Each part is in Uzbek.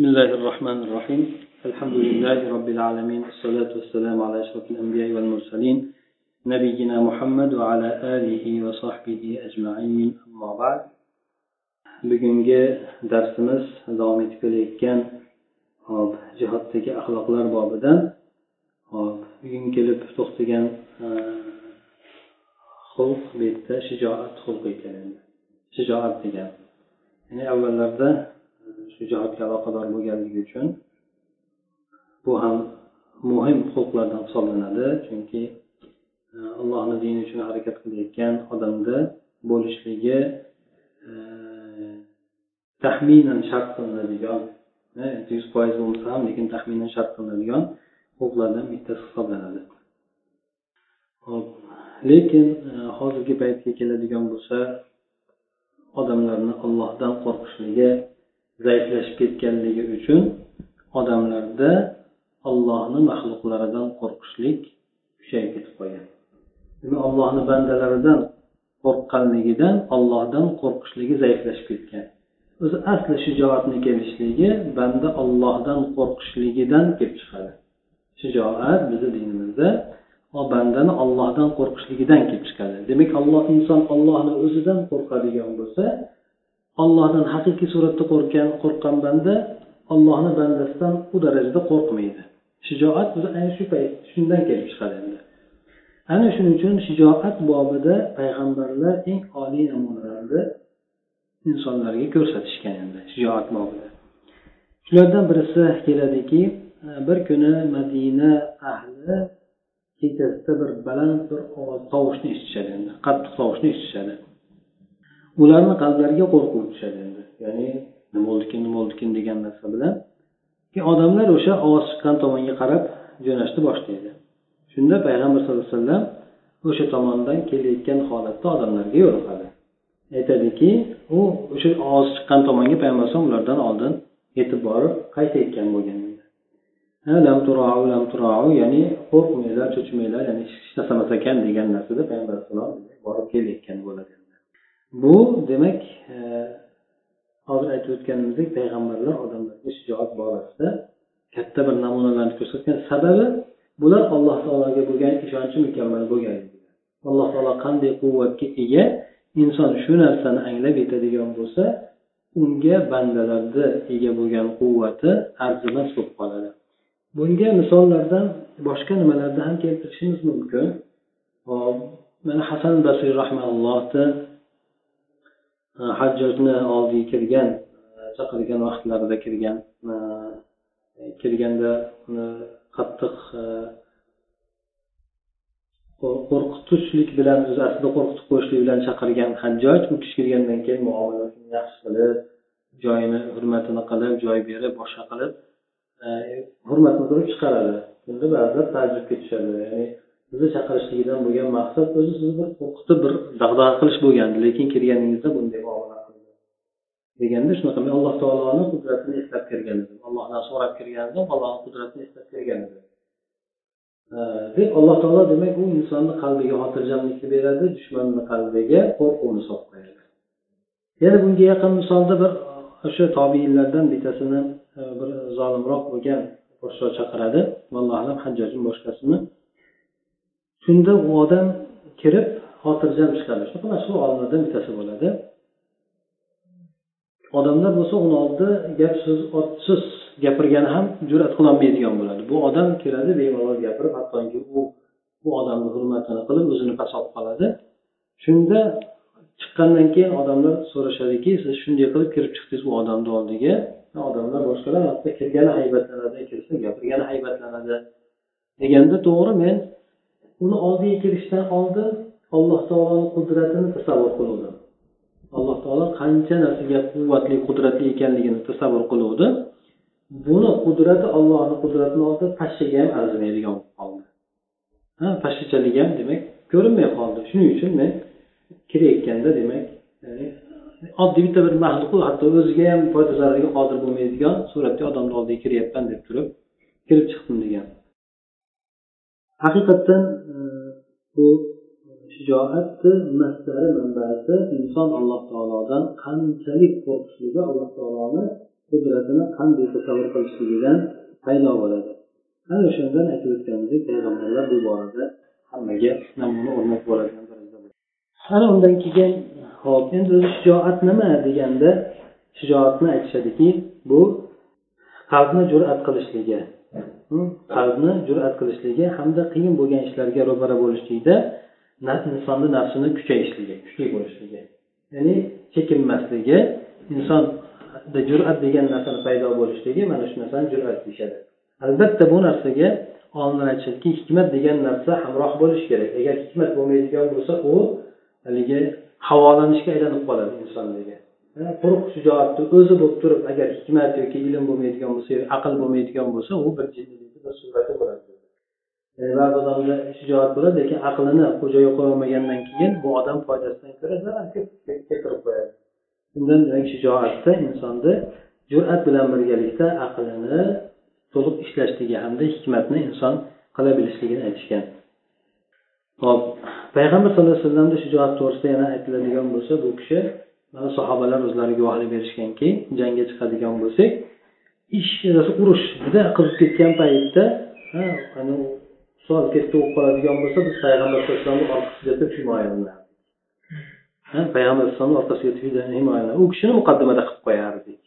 بسم الله الرحمن الرحيم. الحمد لله رب العالمين الصلاة والسلام على أشرف الأنبياء والمرسلين نبينا محمد وعلى آله وصحبه أجمعين. أما بعد بجنة درسنا دوام تكليك كان أب جهتك أخلاق الأربعة بدن أب بجنة كلب تختجن آه، خلق بيت شجاعة خلق كلام شجاعة تجنب يعني أول لرده shijoatga aloqador bo'lganligi uchun bu ham muhim huquqlardan hisoblanadi. Chunki e, allohni dini uchun harakat qilayotgan odamda bo'lishligi e, taxminan shart qilinadigan e, yuz foiz bo'lmasa ham lekin taxminan shart qilinadigan huquqlardan bittasi hisoblanadi. Hop. Lekin hozirgi paytga keladigan bo'lsa odamlarni ollohdan qo'rqishligi zaiflashib ketganligi uchun odamlarda ollohni maxluqlaridan qo'rqishlik kuchayib ketib qolgan. Demak ollohni bandalaridan qo'rqqanligidan ollohdan qo'rqishligi zaiflashib ketgan. O'zi asli shijoatni kelishligi banda ollohdan qo'rqishligidan kelib chiqadi. Shijoat bizni dinimizda bandani ollohdan qo'rqishligidan kelib chiqadi. Demak alloh inson ollohni o'zidan qo'rqadigan bo'lsa ollohdan haqiqiy suratda qo'rqqan qo'rqqan banda ollohni bandasidan u darajada qo'rqmaydi. Shijoat o'zi ayni shu payt shundan kelib chiqadi endi. Ana shuning uchun shijoat bobida payg'ambarlar eng oliy namunalarni insonlarga ko'rsatishgan endi shijoat bobida. Shulardan birisi keladiki bir kuni madina ahli kechasida bir baland bir ovoz tovushni eshitishadi endi qattiq tovushni eshitishadi. Ularni qalblariga qo'rquv tushadi endi. Ya'ni nima bo'ldikin nima bo'ldikin degan narsa bilan. Keyin odamlar o'sha ovoz chiqqan tomonga qarab jo'nashni boshlaydi. Shunda payg'ambar sallallohu alayhi vasallam o'sha tomondan kelayotgan holatda odamlarga yo'liqadi. Aytadiki u o'sha ovoz chiqqan tomonga payg'ambar alayhisalom ulardan oldin yetib borib qaytayotgan bo'lgan ya'ni qo'rqmanglar cho'chimanglar ya'ni hech narsa ekan degan narsada payg'ambar alayhisalom borib kelayotgan bo'ladi. Bu demak e, hozir aytib o'tganimizdek payg'ambarlar odamlarga shijoat borasida katta bir namunalarni ko'rsatgan sababi bular alloh taologa bo'lgan ishonchi mukammal bo'lgan. Alloh taolo qanday quvvatga ega inson shu narsani anglab yetadigan bo'lsa unga bandalarni ega bo'lgan quvvati arzimas bo'lib qoladi. Bunga misollardan boshqa nimalarni ham keltirishimiz mumkin. Hop mana hasan basiy rahmaullohni hajjojni oldiga kirgan e, chaqirgan vaqtlarida kirgan e, kirganda uni qattiq e, qo'rqitishlik bilan o'zi aslida qo'rqitib qo'yishlik bilan chaqirgan hajjoj u kishi kirgandan keyin muomalasini yaxshi qilib joyini hurmatini qilib joy berib boshqa qilib hurmatini qilib chiqaradi. Shunda ba'zilar taajjubga tushadi. Ya'ni sizni chaqirishligidan bo'lgan maqsad o'zi sizni bir qo'rqitib bir dag'dag'a qilish bo'lgandi. Lekin kirganingizda bunday muomala qildi deganda shunaqa men alloh taoloni qudratini eslab kirgan edim allohdan so'rab kirgan edim allohni qudratini eslab kirgan edim deb alloh taolo demak u insonni qalbiga xotirjamlikni beradi dushmanni qalbiga qo'rquvni solib qo'yadi yana bunga yaqin misolda bir e, o'sha tobiinlardan bittasini e, bir zolimroq bo'lgan podsho chaqiradi. Vallohu alam hajjojni boshqasini shunda u odam kirib xotirjam chiqadi. Shunaqa mashhur olimlardan bittasi bo'ladi. Odamlar bo'lsa uni oldida gap so'z so'z gapirgani ham jur'at qilolmaydigan bo'ladi. Bu odam kiradi bemalol gapirib hattoki u bu odamni hurmatini qilib o'zini past olib qoladi. Shunda chiqqandan keyin odamlar so'rashadiki siz shunday qilib kirib chiqdingiz u odamni oldiga? Odamlar boshqalar hatto kirgani haybatlanadi kirsa gapirgani haybatlanadi. deganda to'g'ri men uni oldiga kirishdan oldin alloh taoloni qudratini tasavvur qiluvdi. Alloh taolo qancha narsaga quvvatli qudratli ekanligini tasavvur qiluvdi. Buni qudrati allohni qudratini oldida pashshaga ham arzimaydigan bo'lib qoldi. Ha pashshachalik ham demak ko'rinmay qoldi. Shuning uchun men kirayotganda demak oddiy bitta bir maxluq hatto o'ziga ham foyda zarariga qodir bo'lmaydigan suratda odamni oldiga kiryapman deb turib kirib chiqdim degan. Haqiqatdan e, bu shijoatni mastari manbasi inson alloh taolodan qanchalik qo'rqishligi alloh taoloni qudratini qanday tasavvur qilishligidan paydo bo'ladi. Ana o'shandan aytib o'tganimizdek payg'ambarlar bu borada hammaga namuna o'rnak bo'ladigan ana undan keyin hop endi o'zi shijoat nima deganda shijoatni aytishadiki bu qalbni jur'at qilishligi. Qalbni jur'at qilishligi hamda qiyin bo'lgan ishlarga ro'para bo'lishlikda insonni nafsini kuchayishligi kuchli bo'lishligi. Ya'ni chekinmasligi insonda jur'at degan narsani paydo bo'lishligi mana shu narsani jur'at deyishadi. Albatta bu narsaga olimlar aytishadiki hikmat degan narsa hamroh bo'lishi kerak. Agar hikmat bo'lmaydigan bo'lsa u haligi havolanishga aylanib qoladi insondagi. Quruq shijoatni o'zi bo'lib turib agar hikmat yoki ilm bo'lmaydigan bo'lsa aql bo'lmaydigan bo'lsa u bir bir surati bo'ladi. Ba'zi odamda shijoat bo'ladi lekin aqlini joyiga qo'yolmagandan keyin bu odam foydasidan ko'ra zarar keltirib qo'yadi. Undan demak shijoatda insonni jur'at bilan birgalikda aqlini to'liq ishlashligi hamda hikmatni inson qila bilishligini aytishgan. Hop payg'ambar sallallohu alayhi vasallamni shijoat to'g'risida yana aytiladigan bo'lsa bu kishi mana sahobalar o'zlari guvohlik berishganki jangga chiqadigan bo'lsak ish urush juda qizib ketgan paytda ana bo'lib qoladigan bo'lsa biz payg'ambar sallallohu orqasiga o'tib himoyalanardik payg'ambar alayhisalomni orqasiga o'tib himoyalanardik u kishini muqaddimada qilib qo'yardik.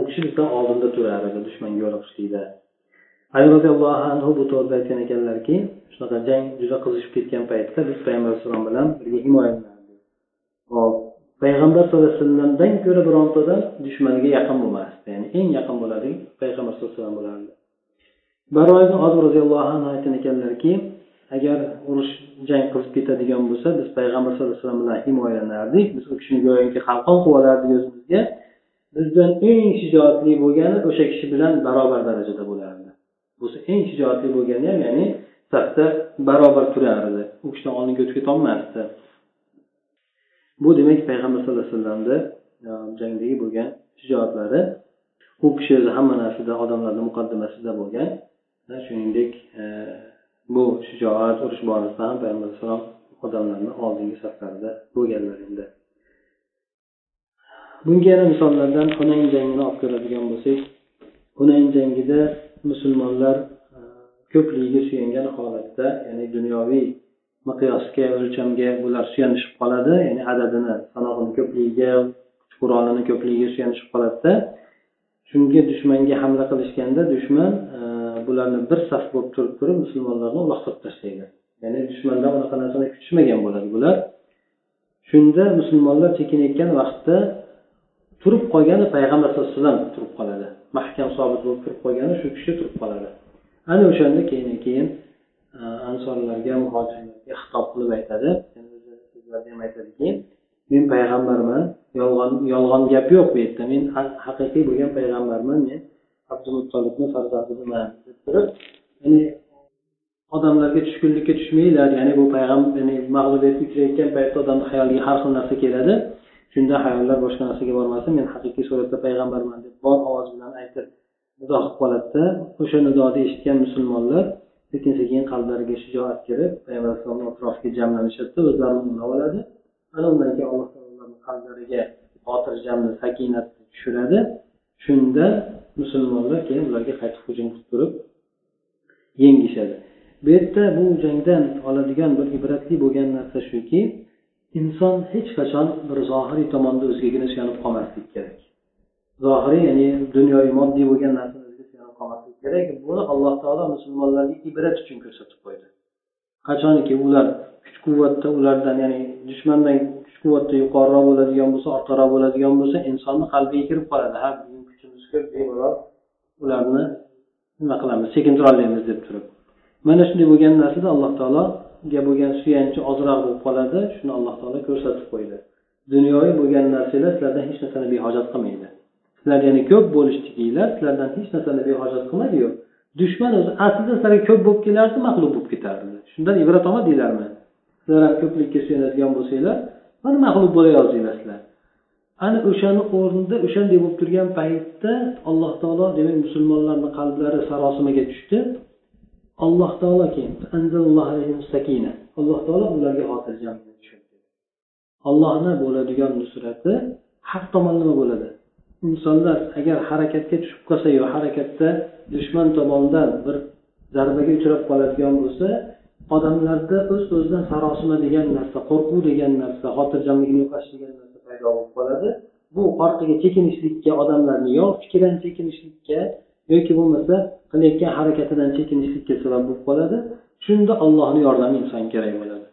U kishi bizdan oldinda turar edi dushmanga yo'liqishlikda ali roziyallohu anhu bu to'g'rida aytgan ekanlarki shunaqa jang juda qizishib ketgan paytda biz payg'ambar alayhisalom bilan birga himoyalanardik hop payg'ambar sallallohu alayhi vasallamdan ko'ra bironta odam dushmaniga yaqin bo'lmasdi ya'ni eng yaqin bo'ladi payg'ambar sallallohu alayhi vasallam bo'lardi. Baro ibn ozib roziyallohu anhu aytgan ekanlarki agar urush jang qilib ketadigan bo'lsa biz payg'ambar sallallohu alayhi vasallam bilan himoyalanardik. Biz u kishini go'yoki qalqon qilib olardik o'zimizga bizdan eng shijoatli bo'lgani o'sha kishi bilan barobar darajada bo'lardi. Bo'lsa eng shijoatli bo'lgani ham ya'ni safda barobar turardi. U kishidan oldinga o'tib ketolmasdi. Bu demak payg'ambar sallallohu alayhi vasallamni e, jangdagi bo'lgan shijoatlari u kishi o'zi hamma narsada odamlarni muqaddimasida bo'lgan. Shuningdek e, bu shijoat urush borasida ham payg'ambar alayhissalom odamlarni oldingi saflarida bo'lganlar endi. Bunga yana misollardan hunayn jangini olib ko'radigan bo'lsak hunayn jangida musulmonlar e, ko'pligiga suyangan holatda ya'ni dunyoviy miqyosga o'lchamga bular suyanishib qoladi. Ya'ni adadini sanog'ini ko'pligiga kuch qurolini ko'pligiga suyanishib qoladida. Shunga dushmanga hamla qilishganda dushman e, bularni bir saf bo'lib turib turib musulmonlarni uloqtirib tashlaydi. Ya'ni dushmandan unaqa narsani kutishmagan bo'ladi bular. Shunda musulmonlar chekinayotgan vaqtda turib qolgani payg'ambar sallallohu alayhi vasallam turib qoladi. Mahkam sobit bo'lib turib qolgani shu kishi turib qoladi. Ana o'shanda keyin keyin Э, ansorlarga muhojirlarga xitob qilib aytadi. Sizlarga ham aytadiki men payg'ambarman yolg'on yolg'on gap yo'q bu yerda. Men haqiqiy bo'lgan payg'ambarman. Men abdumuttolibni farzandiman deb turib ya'ni odamlarga tushkunlikka tushmanglar ya'ni bu payg'ambar ya'ni mag'lubiyatga uchrayotgan paytda odamni xayoliga har xil narsa keladi. Shunda hayollar boshqa narsaga bormasin men haqiqiy suratda payg'ambarman deb bor ovoz bilan aytib nido qilib qoladida o'sha nidoni eshitgan musulmonlar sekin sekin qalblariga shijoat kirib payg'ambar alayhisalomni atrofiga jamlanishadida o'zlarini ulab oladi. Ana undan keyin alloh taololarni qalblariga xotirjamlik sakinat tushiradi. Shunda musulmonlar keyin ularga qaytib hujum qilib turib yengishadi bu yerda bu jangdan oladigan bir ibratli bo'lgan narsa shuki inson hech qachon bir zohiriy tomonda o'zigagina suyanib qolmaslik kerak. Zohiriy ya'ni dunyoviy moddiy bo'lgan narsa demak buni alloh taolo musulmonlarga ibrat uchun ko'rsatib qo'ydi. Qachonki ular kuch quvvatda ulardan ya'ni dushmandan kuch quvvatda yuqoriroq bo'ladigan bo'lsa orqaroq bo'ladigan bo'lsa insonni qalbiga kirib qoladi. Ha bizning kuchimiz ko'p bemalol ularni nima qilamiz sekin turolmaymiz deb turib. Mana shunday bo'lgan narsada alloh taologa bo'lgan suyanchi ozroq bo'lib qoladi. Shuni alloh taolo ko'rsatib qo'ydi. Dunyoviy bo'lgan narsalar sizlardan hech narsani behojat qilmaydi. Sizlar ya'ni ko'p bo'lishliginglar sizlardan hech narsani behojat qilmaydiyu. Dushman o'zi aslida sizlarga ko'p bo'lib kelardi mag'lub bo'lib ketardi shundan ibrat olmadinglarmi sizlar ham ko'plikka suyanadigan bo'lsanglar mana mag'lub bo'layozdinglar sizlar. Ana o'shani o'rnida o'shanday bo'lib turgan paytda alloh taolo demak musulmonlarni qalblari sarosimaga tushdi. Alloh taolo keyin alloh taolo ularga xotirjamlik tushirdi ollohni bo'ladigan nusrati har tomonlama bo'ladi. Insonlar agar harakatga tushib qolsayu harakatda dushman tomonidan bir zarbaga uchrab qoladigan bo'lsa odamlarda o'z o'zidan sarosima degan narsa qo'rquv degan narsa xotirjamlikni yo'qotish degan narsa paydo bo'lib qoladi. Bu orqaga chekinishlikka odamlarni yo fikran chekinishlikka yoki bo'lmasa qilayotgan harakatidan chekinishlikka sabab bo'lib qoladi. Shunda allohni yordami insonga kerak bo'ladi.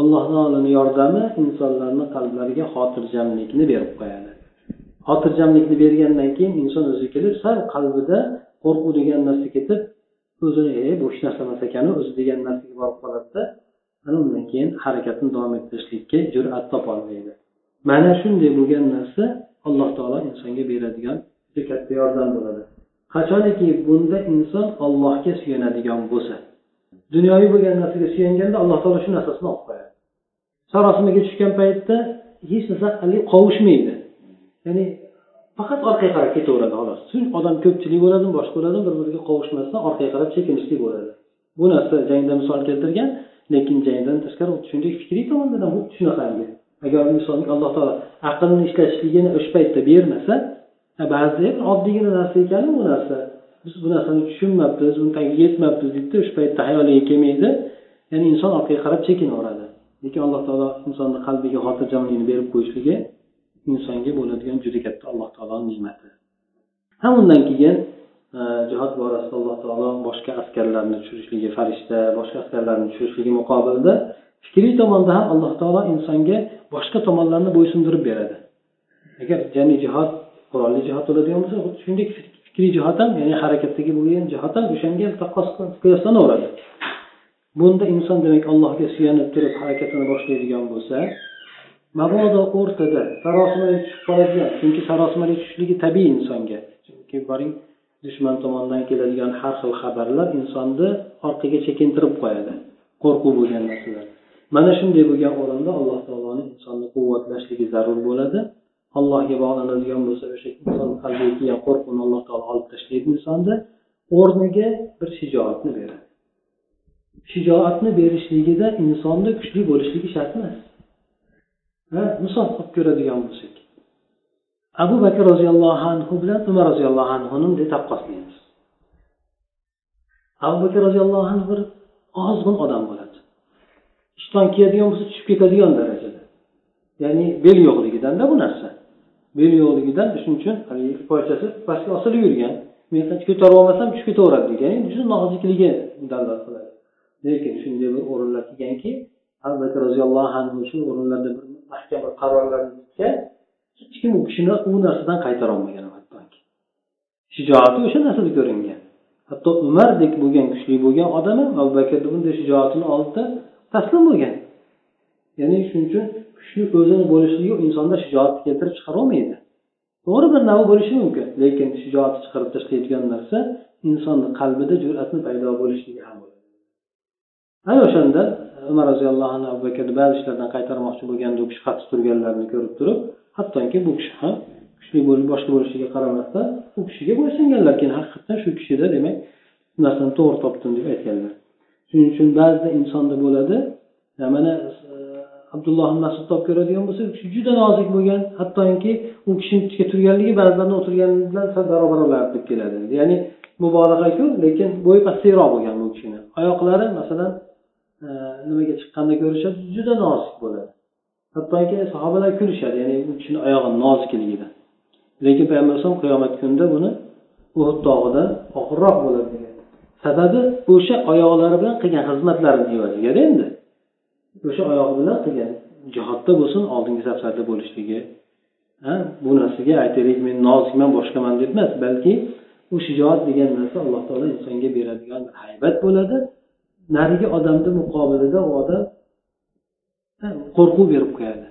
Alloh taoloni yordami insonlarni qalblariga xotirjamlikni berib qo'yadi. Xotirjamlikni bergandan keyin inson o'zi kelib sal qalbida qo'rquv degan narsa ketib o'zini e bu hech narsa emas ekanu o'zi degan narsaga borib qoladida ana undan keyin harakatni davom ettirishlikka jur'at topolmaydi mana shunday bo'lgan narsa alloh taolo insonga beradigan juda katta yordam bo'ladi. Qachoniki bunda inson ollohga suyanadigan bo'lsa? Dunyoviy bo'lgan narsaga suyanganda alloh taolo shu narsasini olib qo'yadi. Sarosimaga tushgan paytda hech narsa qovushmaydi. Ya'ni faqat orqaga qarab ketaveradi xolos. Odam ko'pchilik bo'ladimi boshqa bo'ladimi bir biriga qovushmasdan orqaga qarab chekinishlik bo'ladi. Bu narsa jangda misol keltirgan lekin jangdan tashqari shunday fikriy tomondan ham xuddi shunaqangi. Agar inson alloh taolo aqlni ishlatishligini o'sha paytda bermasa ba'zida oddiygina narsa ekanu bu narsa? Biz bu narsani tushunmabmiz buni tagiga yetmabmiz deydida o'sha paytda hayoliga kelmaydi. Ya'ni inson orqaga qarab chekinaveradi. Lekin alloh taolo insonni qalbiga xotirjamlikni berib qo'yishligi insonga bo'ladigan juda katta alloh taoloni ne'mati. Ham undan keyin e, jihod borasida alloh taolo boshqa askarlarni tushirishligi farishta boshqa askarlarni tushirishligi muqobilida fikriy tomonda ham alloh taolo insonga boshqa tomonlarni bo'ysundirib beradi. Agar ya'ni jihod qurolli jihod bo'ladigan bo'lsa xuddi shuningdek fikriy jihat ham ya'ni harakatdagi bo'lgan jihat ham o'shanga qiyoslanaveradi. Bunda inson demak allohga suyanib turib harakatini boshlaydigan bo'lsa mabodo o'rtada sarosimaga tushib qoladigan chunki sarosimaga tushishligi tabiiy insonga. Chunki boring dushman tomonidan keladigan har xil xabarlar insonni orqaga chekintirib qo'yadi qo'rquv bo'lgan narsalar. Mana shunday bo'lgan o'rinda alloh taoloni insonni quvvatlashligi zarur bo'ladi. Allohga bog'lanadigan bo'lsa o'sha inson qalbiga kelgan qo'rquvni alloh taolo olib tashlaydi insonni o'rniga bir shijoatni beradi. Shijoatni berishligida insonni kuchli bo'lishligi shart emas. Va misol qilib ko'radigan bo'lsak. Abu bakr roziyallohu anhu bilan umar roziyallohu anhuni bunday taqqoslaymiz abu bakr roziyallohu anhu bir ozg'in odam bo'ladi. Ishton kiyadigan bo'lsa tushib ketadigan darajada. Ya'ni bel yo'qligidanda bu narsa. Bel yo'qligidan shuning uchun haligi poychasi pastga osilib yurgan. Men ko'tarib olmasam tushib ketaveradi degan shu nozikligi dalolat qiladi. Lekin shunday bir o'rinlar kelganki abu bakr roziyallohu anhu shu o'rinlarda bir mahkam bir qarorlarni tutgan hech kim u kishini u narsadan qaytarolmagan hattoki. Shijoati o'sha narsada ko'ringan. Hatto umardek bo'lgan kuchli bo'lgan odam ham abu bakrni bunday shijoatini oldida taslim bo'lgan. Ya'ni shuning uchun kuchli o'zini bo'lishligi insonda shijoatni keltirib chiqarolmaydi to'g'ri bir navi bo'lishi mumkin lekin shijoatni chiqarib tashlaydigan narsa insonni qalbida jur'atni paydo bo'lishligi ham bo'ladi. Ana o'shanda e, umar roziyallohu anhu abu bakrni ba'zi ishlardan qaytarmoqchi bo'lganda u kishi qattiq turganlarini ko'rib turib hattoki bu kishi ham kuchli bo'lib boshqa bo'lishiga qaramasdan u kishiga bo'ysunganlar. Keyin haqiqatdan shu kishida demak bu narsani to'g'ri topdim deb aytganlar. Shuning uchun ba'zida insonda bo'ladi mana e, abdulloh masudni olib ko'radigan bo'lsak u kishi juda nozik bo'lgan hattoki u kishini turganligi ba'zilarni o'tirgani bilan sal barobar deb keladi. Ya'ni mubolag'aku lekin bo'yi pastroq bo'lgan bu kishini. Oyoqlari masalan nimaga chiqqanda ko'rishadi? Juda nozik bo'ladi. Hattoki sahobalar kulishadi ya'ni u kishini oyog'i nozikligidan lekin payg'ambar alayhisalom qiyomat kunida buni uhud tog'ida og'irroq bo'ladi degan. Sababi o'sha oyoqlari bilan qilgan xizmatlarini evazigada endi. O'sha oyog'i bilan qilgan jihodda bo'lsin oldingi saflarda bo'lishligi bu narsaga aytaylik men nozikman boshqaman deb emas balki u shijoat degan narsa alloh taolo insonga beradigan bir haybat bo'ladi. Narigi odamni muqobilida u odam qo'rquv berib qo'yadi.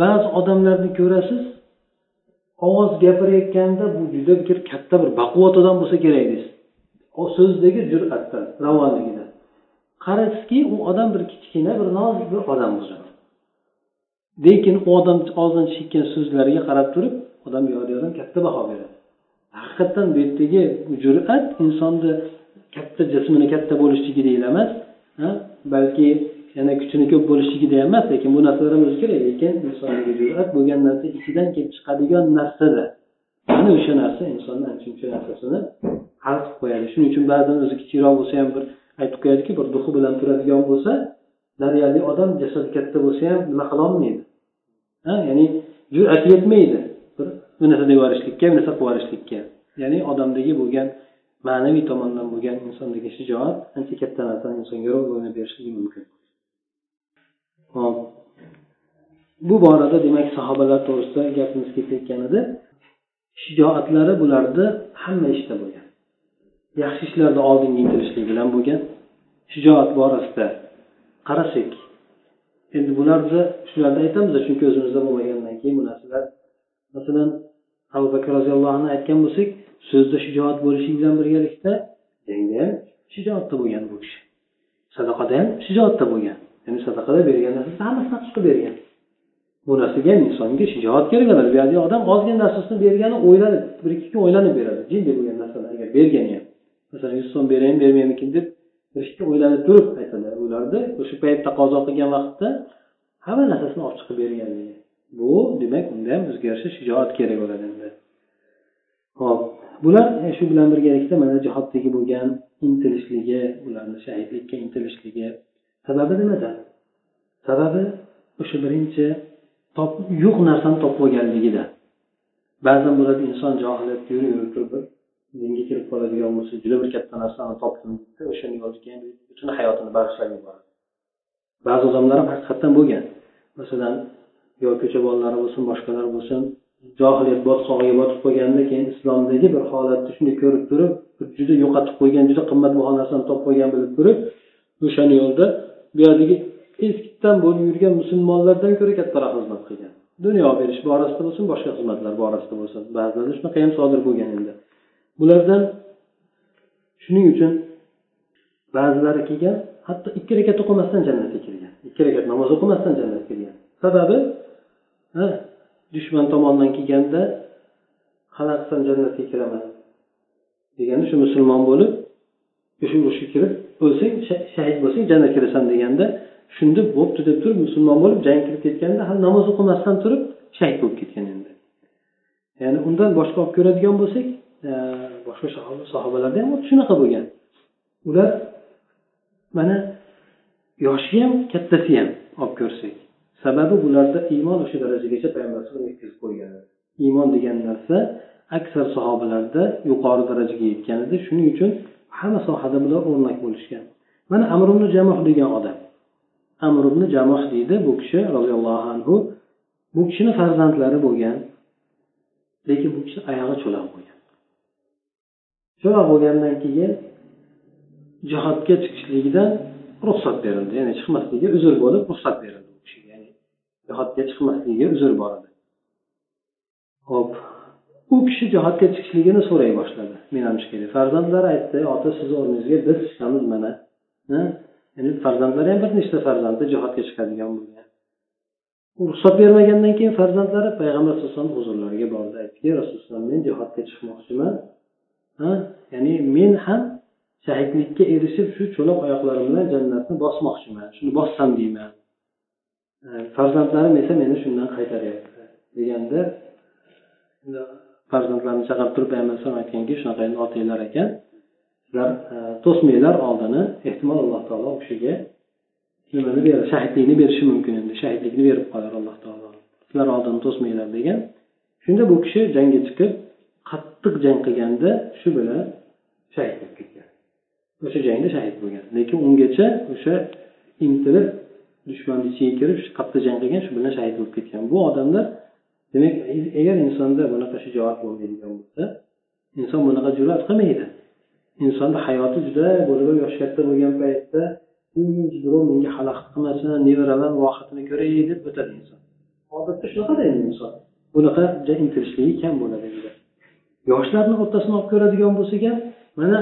Ba'zi odamlarni ko'rasiz ovoz gapirayotganda bu juda bir katta bir baquvvat odam bo'lsa kerak deysiz. So'zdagi jur'atdan ravonligidan qarasizki u odam bir kichkina bir nozik bir odam o'zi lekin u odam og'zidan chiqayotgan so'zlariga qarab turib odam odam katta baho beradi. Haqiqatdan bu yerdagi jur'at insonni katta jismini katta bo'lishligida emas balki yana kuchini ko'p bo'lishligida emas lekin bu narsalarimiz kerak lekin insonga jur'at bo'lgan narsa ichidan kelib chiqadigan narsada mana o'sha narsa insonni ana shuncha narsasini hal qilib qo'yadi. Shuning uchun ba'zan o'zi kichikroq bo'lsa ham bir aytib qo'yadiki bir duhi bilan turadigan bo'lsa daryolik odam jasadi katta bo'lsa ham nima qilolmaydi ya'ni jur'ati yetmaydi. Bir bu narsa deb yuborishlikka bu narsa qilib yuborishlikka ya'ni odamdagi bo'lgan ma'naviy tomondan bo'lgan insondagi shijoat ancha katta narsani insonga ro'y o'ynab berishligi mumkin. Hop. Bu borada demak sahobalar to'g'risida gapimiz ketayotgan edi. Shijoatlari bularni hamma ishda bo'lgan. Yaxshi ishlarda oldinga intilishlik bilan bo'lgan. Shijoat borasida qarasak endi bularni shularni aytamiz chunki o'zimizda bo'lmagandan keyin bu narsalar masalan abu bakr roziyallohu anhu aytgan bo'lsak so'zda shijoat bo'lishi bilan birgalikda jangda ham shijoatda bo'lgan bu kishi. Sadaqada ham shijoatda bo'lgan. Ya'ni sadaqada bergan narsasi hammasini chiqib bergan. Bu narsaga ham insonga shijoat kerak bo'ladi bu yerda odam ozgina narsasini bergani o'ylanib bir ikki kun o'ylanib beradi. Jiddiy bo'lgan narsani agar bergani ham masalan yuz so'm beraymi bermaymikin deb bir ikki o'ylanib turib aytadi ularda o'sha payt taqozo qilgan vaqtda hamma narsasini olib chiqib berganligi. Bu demak unda ham o'zgarishi shijoat kerak bo'ladi. Endi. Ho'p. Bular e, shu bilan birgalikda mana jihoddagi bo'lgan intilishligi ularni shahidlikka intilishligi sababi nimada? Sababi o'sha birinchi yo'q narsani topib olganligida. Ba'zan bo'ladi inson johiliyatda yurib yurib turib dinga kirib qoladigan bo'lsa juda bir katta narsani topdim o'shani keyin butun hayotini bag'ishlab yuboradi. Ba'zi odamlar ham haqiqatdan bo'lgan. Masalan yo ko'cha bolalari bo'lsin boshqalar bo'lsin johiliyat botqog'iga botib qolganda keyin islomdagi bir holatni shunday ko'rib turib juda yo'qotib qo'ygan juda qimmatbaho narsani topib qo'ygan bilib turib o'shani yo'lda bu yerdagi eskidan bo'lib yurgan musulmonlardan ko'ra kattaroq xizmat qilgan. Dunyo berish borasida bo'lsin boshqa xizmatlar borasida bo'lsin. Ba'zilarda shunaqa ham sodir bo'lgan endi. Bulardan shuning uchun ba'zilari kelgan hatto ikki rakat o'qimasdan jannatga kirgan ikki rakat namoz o'qimasdan jannatga kirgan. Sababi dushman tomonidan kelganda qanaqisan jannatga kiraman deganda shu musulmon bo'lib o'sha urushga kirib o'lsang shahid bo'lsang jannatga kirasan deganda shunda bo'pti deb turib musulmon bo'lib jang kirib ketganda hali namoz o'qimasdan turib shahid bo'lib ketgan endi. Ya'ni undan boshqa olib ko'radigan bo'lsak e, boshqa sahobalarda ham xuddi shunaqa bo'lgan. Ular mana yoshi ham kattasi ham olib ko'rsak sababi bularda iymon o'sha darajagacha payg'ambar yetkazib qo'ygan. Iymon degan narsa aksar sahobalarda yuqori darajaga yetgan edi shuning uchun hamma sohada bular o'rnak bo'lishgan. Mana amr ibn jamoh degan odam. Amr ibn jamoh deydi bu kishi roziyallohu anhu bu kishini farzandlari bo'lgan lekin bu kishi oyog'i cho'loq bo'lgan. Cho'loq bo'lgandan keyin jihodga chiqishligidan ruxsat berildi ya'ni chiqmasligiga uzr bo'lib ruxsat berildi. Jihodga chiqmasligiga uzr bor edi ho'p u kishi jihodga chiqishligini so'ray boshladi menamishkada farzandlari aytdi ota sizni o'rningizga biz chiqamiz mana. Ya'ni farzandlari ham bir nechta farzandi jihodga chiqadigan bo'lgan. U ruxsat bermagandan keyin farzandlari payg'ambar alayhi vasallam huzurlariga bordi aytdiki rasululloh men jihodga chiqmoqchiman ya'ni men ham shahidlikka erishib shu cho'loq oyoqlarim bilan jannatni bosmoqchiman shuni bossam deyman. Farzandlarim esa meni shundan qaytaryapti deganda farzandlarini chaqirib turib payg'ambar aytganki shunaqa endi otanglar ekan. Sizlar e, to'smanglar oldini ehtimol alloh taolo u kishiga nimani beradi shahidlikni berishi mumkin endi. Shahidlikni berib qolar alloh taolo. Sizlar oldini to'smanglar degan. Shunda bu kishi jangga chiqib qattiq jang qilganda shu bilan shahid bo'lib ketgan. O'sha jangda shahid bo'lgan. Lekin ungacha o'sha intilib dushmanni ichiga kirib qattiq jang qilgan shu bilan shahid bo'lib ketgan. Bu odamlar demak agar insonda bunaqa shijoat bo'lmaydigan bo'lsa inson bunaqa jur'at qilmaydi. Insonni hayoti juda bo'lib yoshi katta bo'lgan paytda birov menga xalaqit qilmasin nevaralar rohatini ko'ray deb o'tadi inson. Odatda shunaqada endi inson. Bunaqa intilishligi kam bo'ladi endi yoshlarni o'rtasini olib ko'radigan bo'lsak ham mana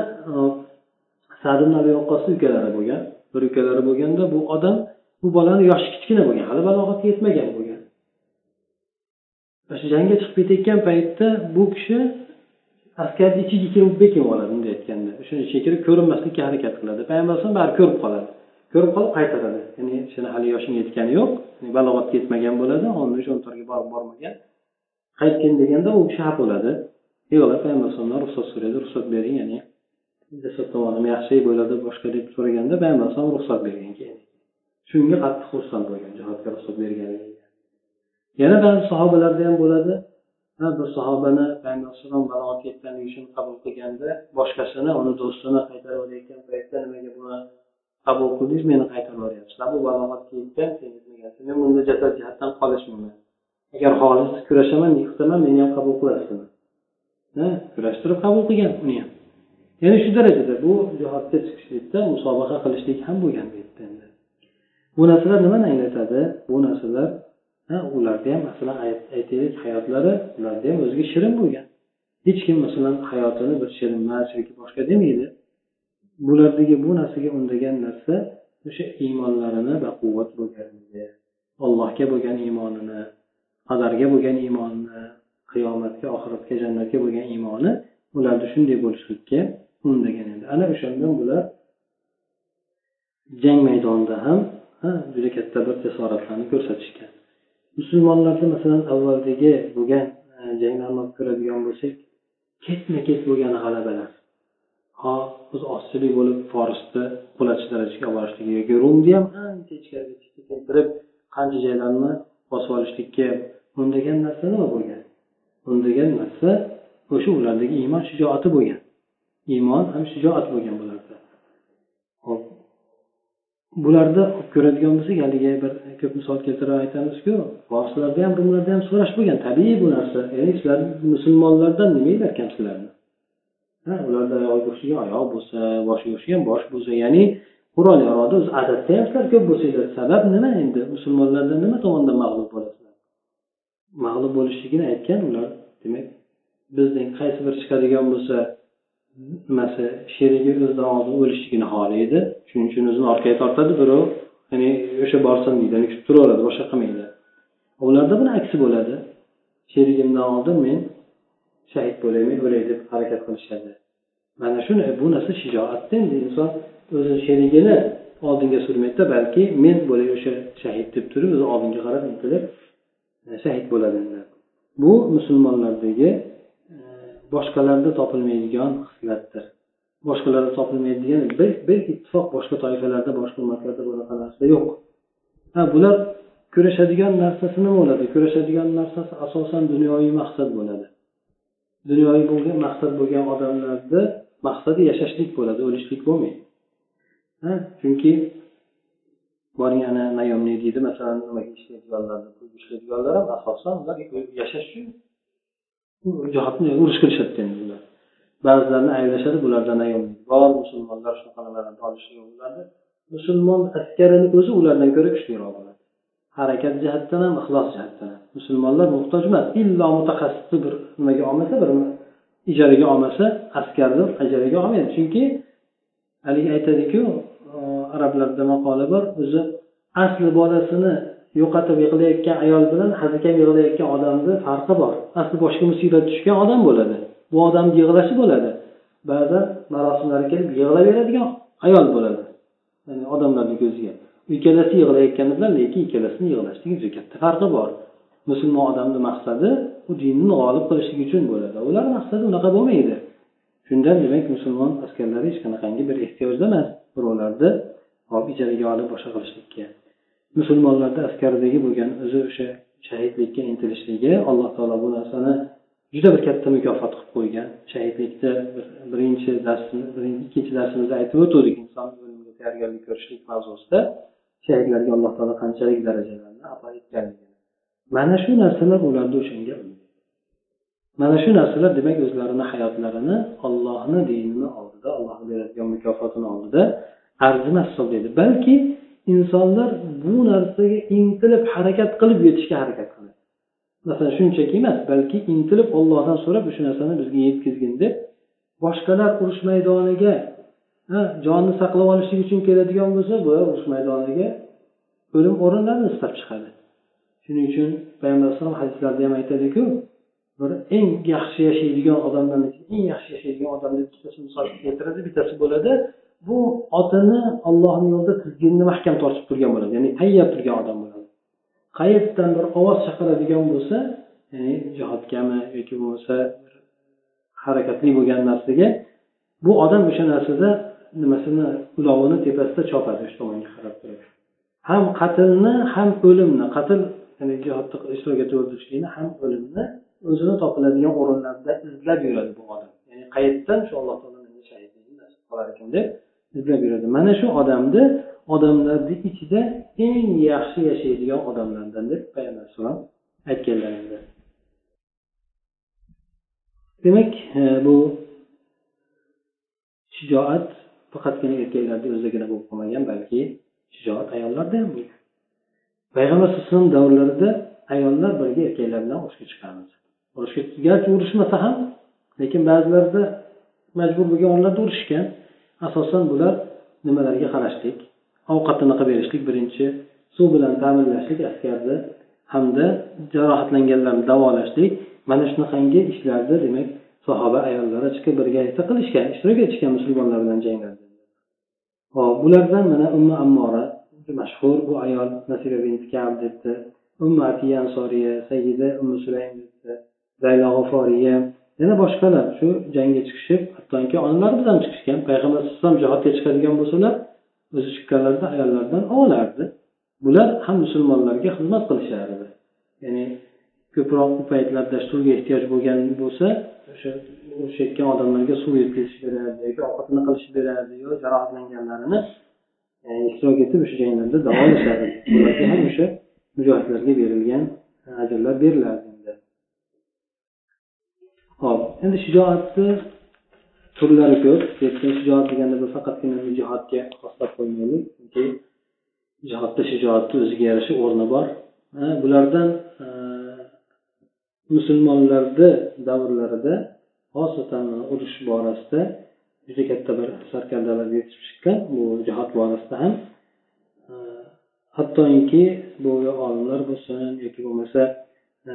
sad abi ukalari bo'lgan. Bir ukalari bo'lganda bu odam bu bolani yoshi kichkina bo'lgan hali balog'atga yetmagan bo'lgan. O'sha jangga chiqib ketayotgan paytda bu kishi askarni ichiga kirib bekin oladi bunday aytganda. O'shani ichiga kirib ko'rinmaslikka harakat qiladi. Payg'ambar alayhisalom baribir ko'rib qoladi. Ko'rib qolib qaytaradi. Ya'ni shuni hali yoshing yetgani yo'q. Balog'atga yetmagan bo'ladi o'n uch o'n to'rtga borib bormagan. Qaytgin deganda u kishi xafa bo'ladi. Yig'lab payg'ambar alayhisalomdan ruxsat so'raydi ruxsat bering ya'ni jasad tomonim yaxshi bo'ladi boshqa deb so'raganda payg'ambar alayhisalom ruxsat bergan keyin. Shunga qattiq xursand bo'lgan jihodga ruxsat berganligiga yana ba'zi sahobalarda ham bo'ladi. Bir sahobani payg'ambar alayhissalom balog'at yetganligi uchun qabul qilganda boshqasini uni do'stini qaytarib olayotgan paytda nimaga buni qabul qildingiz meni qaytarib yuboryapsizlar bu balog'atga yetgan sen yetmagansan men bunda jasad jihatdan qolishmayman. Agar xolis kurashaman yiqitaman meni ham qabul qilasizmi? Kurashtirib qabul qilgan uni ham. Ya'ni shu darajada bu jihodga chiqishlikda musobaqa qilishlik ham bo'lgan bu yerda. Bu narsalar nimani anglatadi bu narsalar ularda ham masalan aytaylik hayotlari ularni ham o'ziga shirin bo'lgan. Hech kim masalan hayotini bir shirin emas yoki boshqa demaydi. Bulardagi bu narsaga undagan narsa o'sha iymonlarini baquvvat bo'lganligi allohga bo'lgan iymonini qadarga bo'lgan iymonini qiyomatga oxiratga jannatga bo'lgan iymoni ularda shunday bo'lishlikka undagan edi. Ana o'shandan bular jang maydonida ham juda katta bir jasoratlarni ko'rsatishgan musulmonlarda masalan avvaldagi bo'lgan e, janglarni olib ko'radigan bo'lsak ketma ket bo'lgan g'alabalar. Ho o'zi ozchilik bo'lib forsni qulachish darajasiga olib borishligi yoki rumni ham ancha ichkariga keltirib qancha joylarni bosib olishlikka undagan narsa nima bo'lgan? Undagan narsa o'sha ulardagi iymon shijoati bo'lgan. Iymon ham shijoat bo'lgan bularda. Hop bularda olib ko'radigan bo'lsak haligi bir ko'p misol keltirib aytamizku forslarda ham bunlarda ham so'rash bo'lgan. Tabiiy bu narsa. Ya'ni sizlar musulmonlardan nimalar kam sizlarni? Ularda oyog'iga o'xshagan oyoq bo'lsa boshiga o'xshagan bosh bo'lsa ya'ni qurol yarog'da o'zi adatda ham sizlar ko'p bo'lsanglar sabab nima endi? Musulmonlardan nima tomondan mag'lub bo'lasizlar? Mag'lub bo'lishligini aytgan ular demak bizning qaysi bir chiqadigan bo'lsa nimasi sherigi o'zidan oldin o'lishligini xohlaydi. Shuning uchun o'zini orqaga tortadi birov ya'ni o'sha borsin deydi kutib turaveradi boshqa qilmaydi. Ularda buni aksi bo'ladi. Sherigimdan oldin men shahid bo'lay men o'lay deb harakat qilishadi. Mana shuni bu narsa shijoatda endi inson o'zini sherigini oldinga surmaydida balki men bo'lay o'sha shahid deb turib o'zi oldinga qarab intilib shahid bo'ladi bu musulmonlardagi boshqalarda topilmaydigan xislatdir. Boshqalarda topilmaydigan bir bir ittifoq boshqa toifalarda boshqa ummatlarda bunaqa narsa yo'q. Ha bular kurashadigan narsasi nima bo'ladi? Kurashadigan narsasi asosan dunyoviy maqsad bo'ladi. Dunyoviy bo'lgan maqsad bo'lgan odamlarni maqsadi yashashlik bo'ladi o'lishlik bo'lmaydi. Ha chunki boring ana nayomniy deydi masalan nimaga ishlaydiganlar ishlaydiganlar ham asosan ular yashash uchun jihatni urush qilishadi endi ular ba'zilarini ayblashadi bulardan bor musulmonlar shunaqa nimalarni olishligi bo'ladi musulmon askarini o'zi ulardan ko'ra kuchliroq bo'ladi harakat jihatdan ham ixlos jihatdan ham musulmonlar muhtoj emas illo mutaxassisni bir nimaga olmasa bir ijaraga olmasa askarni ijaraga olmaydi chunki haligi aytadiku arablarda maqola bor o'zi asli bolasini yo'qotib yig'layotgan ayol bilan hazilkam yig'layotgan odamni farqi bor. Asli boshga musibat tushgan odam bo'ladi. Bu odamni yig'lashi bo'ladi. Ba'zan marosimlarga kelib yig'laveradigan ayol bo'ladi. Ya'ni odamlarni ko'ziga. Ikkalasi yig'layotganlar lekin ikkalasini yig'lashlik juda katta farqi bor. Musulmon odamni maqsadi u dinni g'olib qilishlik uchun bo'ladi. Ular maqsadi unaqa bo'lmaydi. Shundan demak musulmon askarlari hech qanaqangi bir ehtiyojda emas. Birovlarni olib ijaraga olib boshqa qilishlikka musulmonlarda askaridagi bo'lgan o'zi o'sha shahidlikka intilishligi alloh taolo bu narsani juda bir katta mukofot qilib qo'ygan. Shahidlikda birinchi darsimiz ikkinchi darsimizda aytib o'tuvdik inson o'limga tayyorgarlik ko'rishlik mavzusida shahidlarga alloh taolo qanchalik darajalarni ato etganligini. Mana shu narsalar ularni o'shanga mana shu narsalar demak o'zlarini hayotlarini ollohni dinini oldida allohni beradigan mukofotini oldida arzimas hisoblaydi. Balki insonlar bu narsaga intilib harakat qilib yetishga harakat qiladi. Masalan shunchaki emas balki intilib ollohdan so'rab shu narsani bizga yetkazgin deb boshqalar urush maydoniga jonni saqlab olishlik uchun keladigan bo'lsa bu urush maydoniga o'lim o'rinlarini istab chiqadi. Shuning uchun payg'ambar alayhisalom hadislarda ham aytadiku bir eng yaxshi yashaydigan odamlarni eng yaxshi yashaydigan odamni ikkitasini misol keltiradi bittasi bo'ladi. Bu otini ollohni yo'lida tizginni mahkam tortib turgan bo'ladi. Ya'ni tayyor turgan odam bo'ladi. Qayerdan bir ovoz chaqiradigan bo'lsa ya'ni jihodgami yoki bo'lmasa harakatli bo'lgan narsaga bu odam o'sha narsada nimasini ulovini tepasida chopadi o'sha tomonga qarab turib ham qatlni ham o'limni qatl ya'ni jihodda ishtirok etib o'ldirishlikni ham o'limni o'zini topiladigan o'rinlarda izlab yuradi bu odam. Ya'ni qayerdan shu alloh taolo shahidlikni nasib qilar ekan deb izlab yuradi mana shu odamni odamlarni ichida eng yaxshi yashaydigan odamlardan deb payg'ambar alayhissalom aytganlar edi. Demak e, bu shijoat faqatgina erkaklarda o'zidagina bo'lib qolmagan balki shijoat ayollarda ham bo'lgan. Payg'ambar alayhi davrlarida ayollar birga erkaklar bilan urushga chiqamiz urushga garchi urushmasa ham lekin ba'zilarda majbur bo'lgan o'rinlarda urushgan. Asosan bular nimalarga qarashlik ovqatini qilib berishlik birinchi suv bilan ta'minlashlik askarni hamda jarohatlanganlarni davolashlik. Mana shunaqangi ishlarni demak sahoba ayollari chiqib birgalikda qilishgan ishtirok etishgan musulmonlar bilan janglarda hop bulardan mana umma ammora mashhur bu ayol nasiba bint kab debdi. Umma atiya ansoriya sayyida ummu sulaym debdi. Zaylo g'oforiya yana boshqalar shu jangga chiqishib hattoki onalari bilan chiqishgan payg'ambar alayhisalom jihodga chiqadigan bo'lsalar o'zi chiqqanlarida ayollardan olardi. Bular ham musulmonlarga xizmat qilishardi. Ya'ni ko'proq bu paytlarda suvga ehtiyoj bo'lgan bo'lsa o'sha urushayotgan odamlarga suv yetkazish berardi yoki ovqatini qilishib berardi yo jarohatlanganlarini e, ishtirok etib o'sha janglarda davolashardi ularga ham o'sha mujohidlarga berilgan ajrlar berilardi. Endi shijoatni turlari ko'p. Shijoat deganda bu faqatgina jihodga xoslab qo'ymaylik. Chunki jihodda shijoatni o'ziga yarasha o'rni bor. Bulardan musulmonlarni davrlarida xosatan urush borasida juda katta bir sarkardalar yetishib chiqqan bu jihod borasida ham. Hattoki bu olimlar bo'lsin yoki bo'lmasa Э,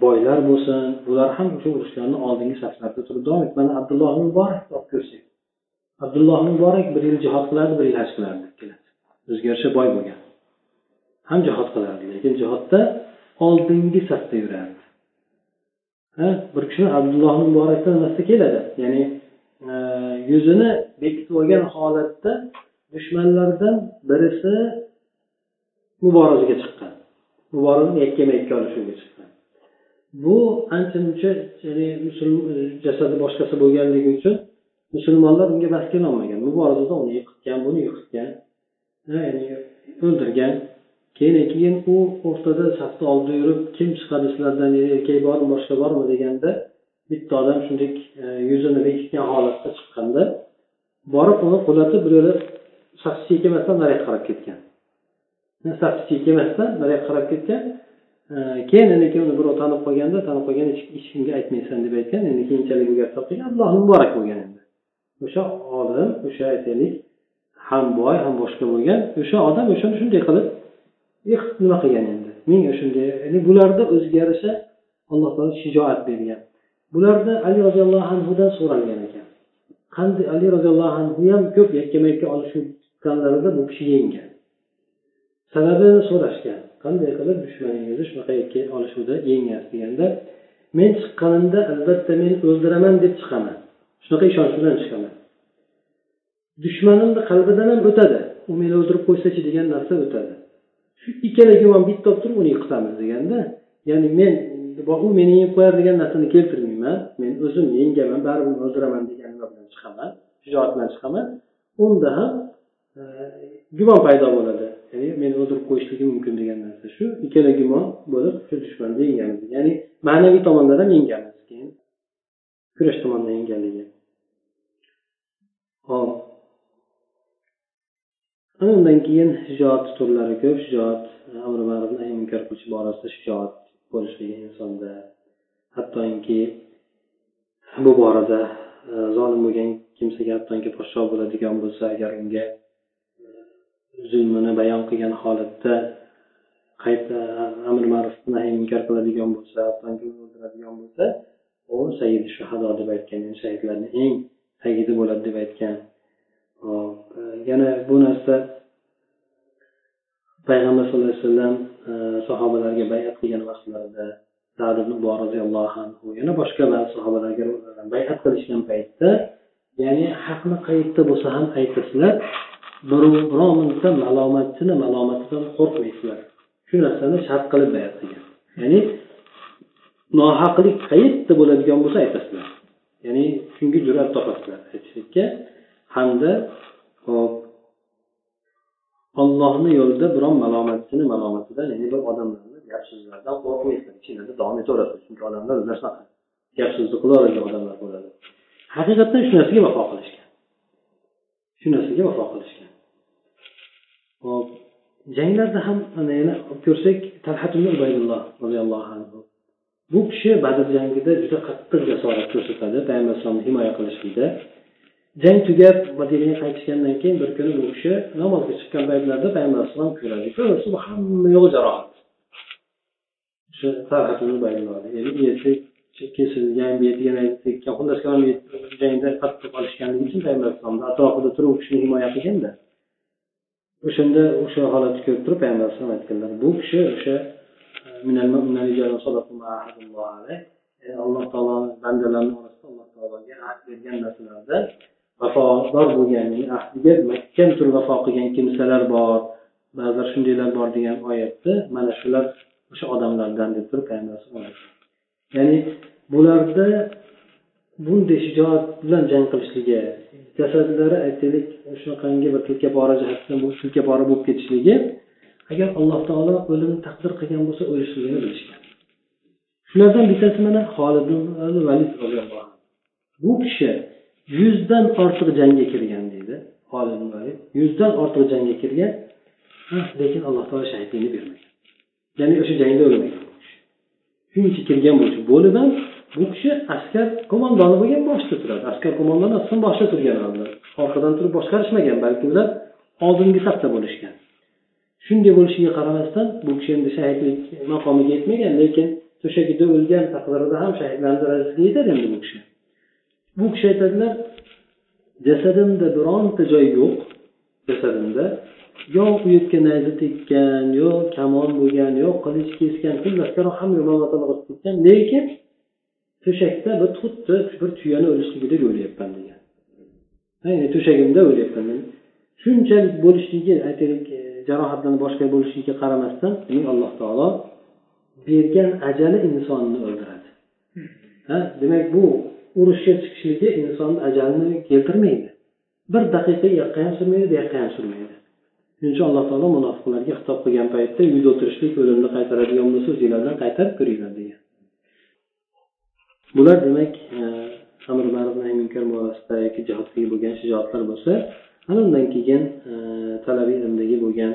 boylar bo'lsin bular ham o'sha urushlarni oldingi saflarida turib davom etdi mana abdulloh muborak olib ko'rsak abdulloh muborak bir yil jihod qilardi bir yil haj qilardi o'ziga yarasha boy bo'lgan. Ham jihod qilardi lekin jihodda oldingi safda yurardi. Bir kishi abdulloh muborakdan nimasida keladi. Ya'ni e, yuzini bekitib olgan holatda dushmanlardan birisi muborazaga chiqqan. Muborini yakkama yakka olishuvga chiqqan. Bu ancha muncha ya'ni jasadi boshqasi bo'lganligi uchun musulmonlar unga bas kelolmagan. Muborizada uni yiqitgan buni yiqitgan ya'ni o'ldirgan. Keyin keyin u o'rtada safni oldida yurib kim chiqadi sizlardan erkak bormi boshqa bormi deganda bitta odam shunday e, yuzini bekitgan holatda chiqqanda borib uni qulatib bir yo'la safchiga kelmasdan nariga qarab ketgan. Safchiga kelmasdan nariyoqqa qarab ketgan e, keyin endi keyin uni birov tanib qolganda tanib qolgan hech kimga aytmaysan deb aytgan endi keyinchalik bu gap topgan alloh muborak bo'lgan endi. O'sha olim o'sha aytaylik ham boy ham boshqa bo'lgan o'sha odam o'shani shunday qilib eh, nima qilgan endi? Menga shunday. Ya'ni bularda o'ziga yarasha alloh taolo shijoat bergan. Bularda ali roziyallohu anhudan so'ralgan ekan. Qanday ali roziyallohu anhu ham ko'p yakkama yakka olishuvganlarida bu kishi yenggan. Sababini so'rashgan qanday qilib dushmaningizni shunaqa olishuvda yengasiz deganda men chiqqanimda albatta men o'ldiraman deb chiqaman. Shunaqa ishonch bilan chiqaman. Dushmanimni qalbidan ham o'tadi. U meni o'ldirib qo'ysachi degan narsa o'tadi. Shu ikkala gumon bitta olib turib uni yiqitamiz deganda ya'ni men u meni yengib qo'yar degan narsani keltirmayman. Men o'zim yengaman baribir o'ldiraman degan nima bilan chiqaman shijoat bilan chiqaman. Unda ham e, gumon paydo bo'ladi. Ya'ni meni o'ldirib qo'yishligi mumkin degan narsa shu. Ikkala gumon bo'lib shu dushmanni yengamiz ya'ni ma'naviy tomondan ham yengamiz keyin. Kurash tomonidan yenganligi hop ana undan keyin shijoat turlari ko'p. Shijoat amri ma'ruf nahiy munkar qilish borasida shijoat bo'lishligi insonda. Hattoki bu borada e, zolim bo'lgan kimsaga hattoki podshoh bo'ladigan bo'lsa agar unga zulmini bayon qilgan holatda qayta amr ma'ruf nahiy munkar qiladigan bo'lsa o'ldiradigan bo'lsa u sayid shahado deb aytgan shahidlarni eng sayidi bo'ladi deb aytgan. Hop e, yana bu narsa payg'ambar sallallohu alayhi vasallam e, sahobalarga bayat qilgan vaqtlarida roziyallohu anhu yana boshqa ba'zi sahobalarga bayat qilishgan paytda ya'ni haqni qayerda bo'lsa ham aytasizlar biron malomatchini malomatidan qo'rqmaysizlar. Shu narsani shart qilib bayat qilgan ya'ni nohaqlik qayerda bo'ladigan bo'lsa aytasizlar. Ya'ni shunga jur'at topasizlar. Aytishlikka hamda hop ollohni yo'lida biron malomatchini malomatidan ya'ni bir odamlarni gap so'zlardan qo'rqmaysizlar. Ichinglarda davom etaverasizlar chunki odamlar o'zlari shunaqa gap so'zni qilaveradigan odamlar bo'ladi. Haqiqatdan shu narsaga vafo qilishgan. Shu narsaga vafo qilishgan. Hop janglarda ham ana yana ko'rsak talhat ubaydulloh roziyallohu anhu bu kishi badr jangida juda qattiq jasorat ko'rsatadi. Payg'ambar alayhisalomni himoya qilishlikda. Jang tugab madinaga qaytishgandan keyin bir kuni bu kishi namozga chiqqan paytlarida payg'ambar alayhisalom ko'radi ko'rsa bu hamma yo'q jarohat o'sha kesilgan betiga tekkan xullas jangda qattiq olishganligi uchun payg'ambar alayhisalomni atrofida turib u kishini himoya qilganda o'shanda o'sha holatni ko'rib turib payg'ambar alayhisalom aytganlar bu kishi o'sha e, e, alloh taoloni bandalarni orasida alloh taologa ahd bergan narsalarda vafodor bo'lgan ahdiga mahkam turib vafo qilgan kimsalar bor ba'zilar shundaylar bor degan oyatda mana shular o'sha odamlardan deb turib payg'ambar ya'ni bularda bunday shijoat bilan jang qilishligi jasadlari aytaylik shunaqangi bir tilkapora jihatdan bu tilkapora bo'lib ketishligi agar alloh taolo o'limni taqdir qilgan bo'lsa o'lishligini bilishgan. Shulardan bittasi mana holid valid roziyallohu anhu. Bu kishi yuzdan ortiq jangga kirgan deydi holid valid yuzdan ortiq jangga kirgan lekin alloh taolo shahidlikni bermagan. Ya'ni o'sha jangda o'lmagan shuncha kirgan bo'lishi bo'lib ham bu kishi askar qo'mondoni bo'lgan boshida turadi. Askar qo'mondoni aslida boshida turgan orqadan turib boshqarishmagan balki ular oldingi safda bo'lishgan. Shunday bo'lishiga qaramasdan bu kishi endi shahidlik maqomiga yetmagan lekin to'shagida o'lgan taqdirida ham shahidlarni darajasiga yetadi endi bu kishi. Bu kishi aytadilar jasadimda bironta joy yo'q jasadimda yo u yerga nayza tekkan yo kamon bo'lgan yo qilich kesgan xullas hamma ketgan lekin to'shakda bir xuddi bir tuyani o'lishligidek o'ylayapman degan. To'shagimda o'lyapman shunchalik bo'lishligi aytaylik e, jarohatlarni boshqa bo'lishiga qaramasdan demak alloh taolo bergan ajali insonni o'ldiradi. Ha demak bu urushga chiqishligi insonni ajalini keltirmaydi. Bir daqiqa u yoqqa ham surmaydi bu yoqqa ham surmaydi. Shuning uchun alloh taolo munofiqlarga xitob qilgan paytda uyda o'tirishlik o'limni qaytaradigan bo'lsa o'zinglardan qaytarib ko'ringlar degan. Bular demak e, amr munkar borasida yoki jihoddagi bo'lgan shijoatlar bo'lsa ana undan keyin e, talabiy ilmdagi bo'lgan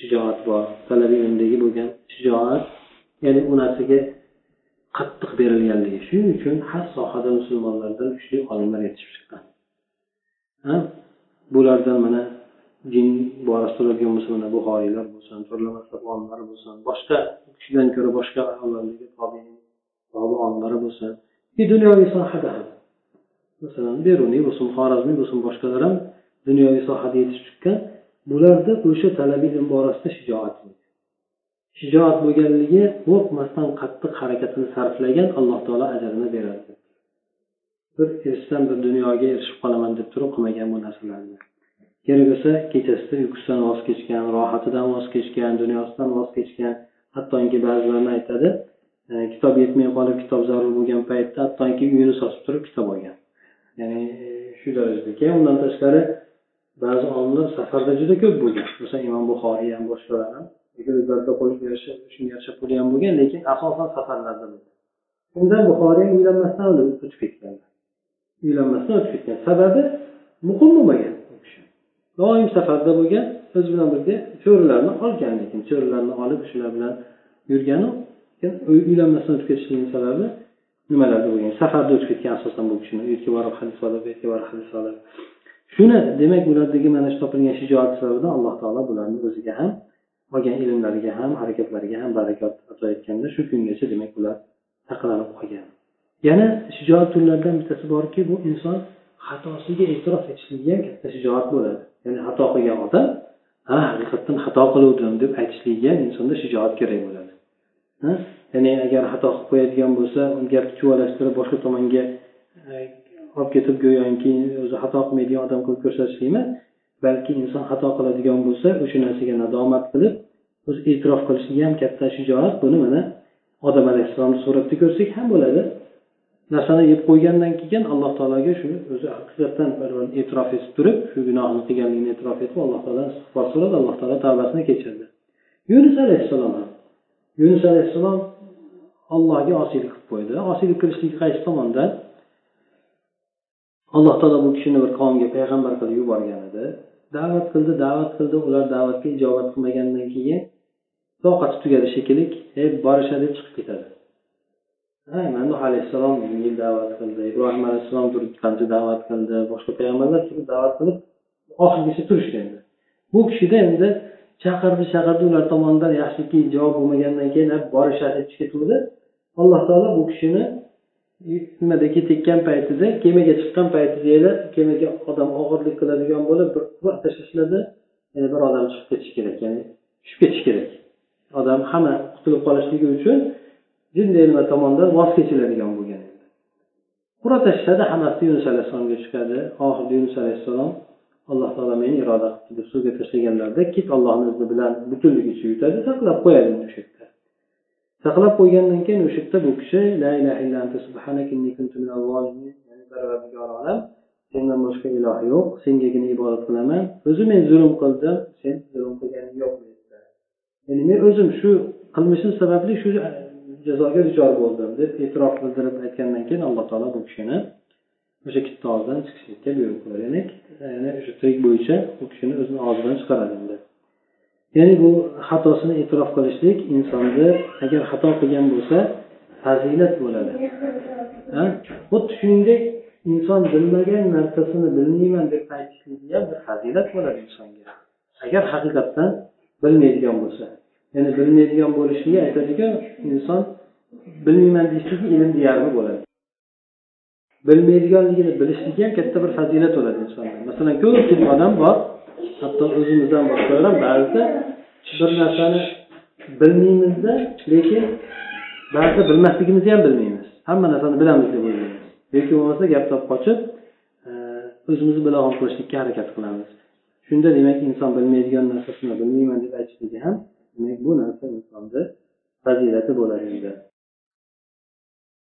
shijoat bor. Talabiy ilmdagi bo'lgan shijoat ya'ni u narsaga qattiq berilganligi shuning uchun har sohada musulmonlardan kuchli olimlar yetishib chiqqan. Bulardan mana din borasida bo'lgan bo'lsa mana buxoriylar bo'lsin turli mazhab olimlari bo'lsin boshqa kishidan ko'ra boshqa olimlari bo'lsin dunyoviy sohada ham. Masalan beruniy bo'lsin xorazmiy bo'lsin boshqalar ham dunyoviy sohada yetishib chiqqan bularda o'sha talabiy ilm borasida shijoat shijoat bo'lganligi qo'rqmasdan qattiq harakatini sarflagan alloh taolo ajrini beradi. Bir erishsam bir dunyoga erishib qolaman deb turib qilmagan bu narsalarni. Kerak bo'lsa kechasida uyqusidan voz kechgan rohatidan voz kechgan dunyosidan voz kechgan hattoki ba'zilarni aytadi E, kitob yetmay qolib kitob zarur bo'lgan paytda hattoki uyini sotib turib kitob olgan. Ya'ni e, shu darajada keyin undan tashqari ba'zi olimlar safarda juda ko'p bo'lgan. Masalan imom buxoriy ham boshqalar ham. O'zlarida qo'lga yarasha shunga yarasha puli ham bo'lgan lekin asosan safarlarda undan buxoriy uylanmasdan o'tib ketganlar uylanmasdan o'tib ketgan. Sababi muqim bo'lmagan doim safarda bo'lgan o'zi bilan birga cho'rilarni olgan lekin cho'rilarni olib shular bilan yurganu uylanmasdan o'tib ketishligini sababi nimalarda bo'lgan safarda o'tib ketgan asosan bu kishini u borib hadis olib bu yerga borib hadis olib shuni demak ulardagi mana shu topilgan shijoat sababidan alloh taolo bularni o'ziga ham olgan ilmlariga ham harakatlariga ham barakot ato etganda shu kungacha demak ular saqlanib qolgan. Yana shijoat turlaridan bittasi borki bu inson xatosiga e'tirof etishligi ham katta shijoat bo'ladi. Ya'ni xato qilgan odam ha haqiqatdan xato qiluvdim deb aytishligiga insonda shijoat kerak bo'ladi. Ya'ni agar xato qilib qo'yadigan bo'lsa gapni chuvalashtirib boshqa tomonga e, olib ketib go'yoki o'zi xato qilmaydigan odam qilib ko'rsatishlik emas balki inson xato qiladigan bo'lsa o'sha narsaga nadomat qilib o'zi e'tirof qilishligi ham katta shijoat. Buni mana odam alayhissalomni suratida ko'rsak ham bo'ladi. Narsani yeb qo'ygandan keyin alloh taologa shu o'zi haqiqatdan e'tirof etib turib shu gunohini qilganligini e'tirof etib alloh taolodan istig'for so'radi alloh taolo tavbasini kechirdi. Yunus alayhissalom ham yunus alayhissalom allohga osiylik qilib qo'ydi. Osiylik qilishlik qaysi tomondan alloh taolo bu kishini bir qavmga payg'ambar qilib yuborgan edi. Da'vat qildi da'vat qildi. Ular da'vatga ijobat qilmagandan keyin toqati tugadi shekilli e borishadi deb chiqib ketadi. Mana alayhissalom yil da'vat qildi ibrohim alayhissalom turib qancha da'vat qildi boshqa payg'ambarlar turib da'vat qilib oxirigacha turishdi endi. Bu kishida endi chaqirdi chaqirdi ular tomonidan yaxshiki javob bo'lmagandan keyin borishadi deb ketuvdi. Alloh taolo bu kishini nimada tekkan paytida kemaga chiqqan paytida kemaga odam og'irlik qiladigan bo'lib bir quvvat tashlashlarda yana bir odam chiqib ketishi kerak ya'ni tushib ketishi kerak. Odam hamma qutulib qolishligi uchun jinday nima tomondan voz kechiladigan bo'lgan qur'a tashladi hammasi yunus alayhissalomga chiqadi. Oxirida yunus alayhissalom alloh taolo meni iroda qilibdi deb suvga tashlaganlarida kit allohni izni bilan butunligicha yutadi saqlab qo'yadi o'sha yerda saqlab qo'ygandan keyin o'sha yerda bu kishi la ilaha illa anta olam sendan boshqa iloh yo'q sengagina ibodat qilaman o'zi men zulm qildim sen zulm qilganing yo'q ya'ni men o'zim shu qilmishim sababli shu e, jazoga duchor bo'ldim deb e'tirof bildirib aytgandan keyin alloh taolo bu kishini o'sha kitni og'zidan chiqishlikka buyruq qiladi ya'ni ya'ni o'sha tirik bo'yicha u kishini o'zini og'zidan chiqaradi endi. Ya'ni bu xatosini e'tirof qilishlik insonni agar xato qilgan bo'lsa fazilat bo'ladi. Xuddi shuningdek inson bilmagan narsasini bilmayman deb aytishligi ham bir fazilat bo'ladi insonga. Agar haqiqatdan bilmaydigan bo'lsa. Ya'ni bilmaydigan bo'lishligi aytadiki inson bilmayman deyishligi ilm deyarli bo'ladi. Bilmaydiganligini bilishligi ham katta bir fazilat bo'ladi insonda. Masalan ko'pchilik odam bor hatto o'zimizdan boshqalar ham ba'zida bir narsani bilmaymizda lekin ba'zida bilmasligimizni ham bilmaymiz. Hamma narsani bilamiz deb o'ylaymiz. Yoki bo'lmasa gap topib qochib e, o'zimizni bilag'on qilishlikka harakat qilamiz. Shunda demak inson bilmaydigan narsasini bilmayman deb aytishligi ham demak bu narsa insonni fazilati bo'ladi. endi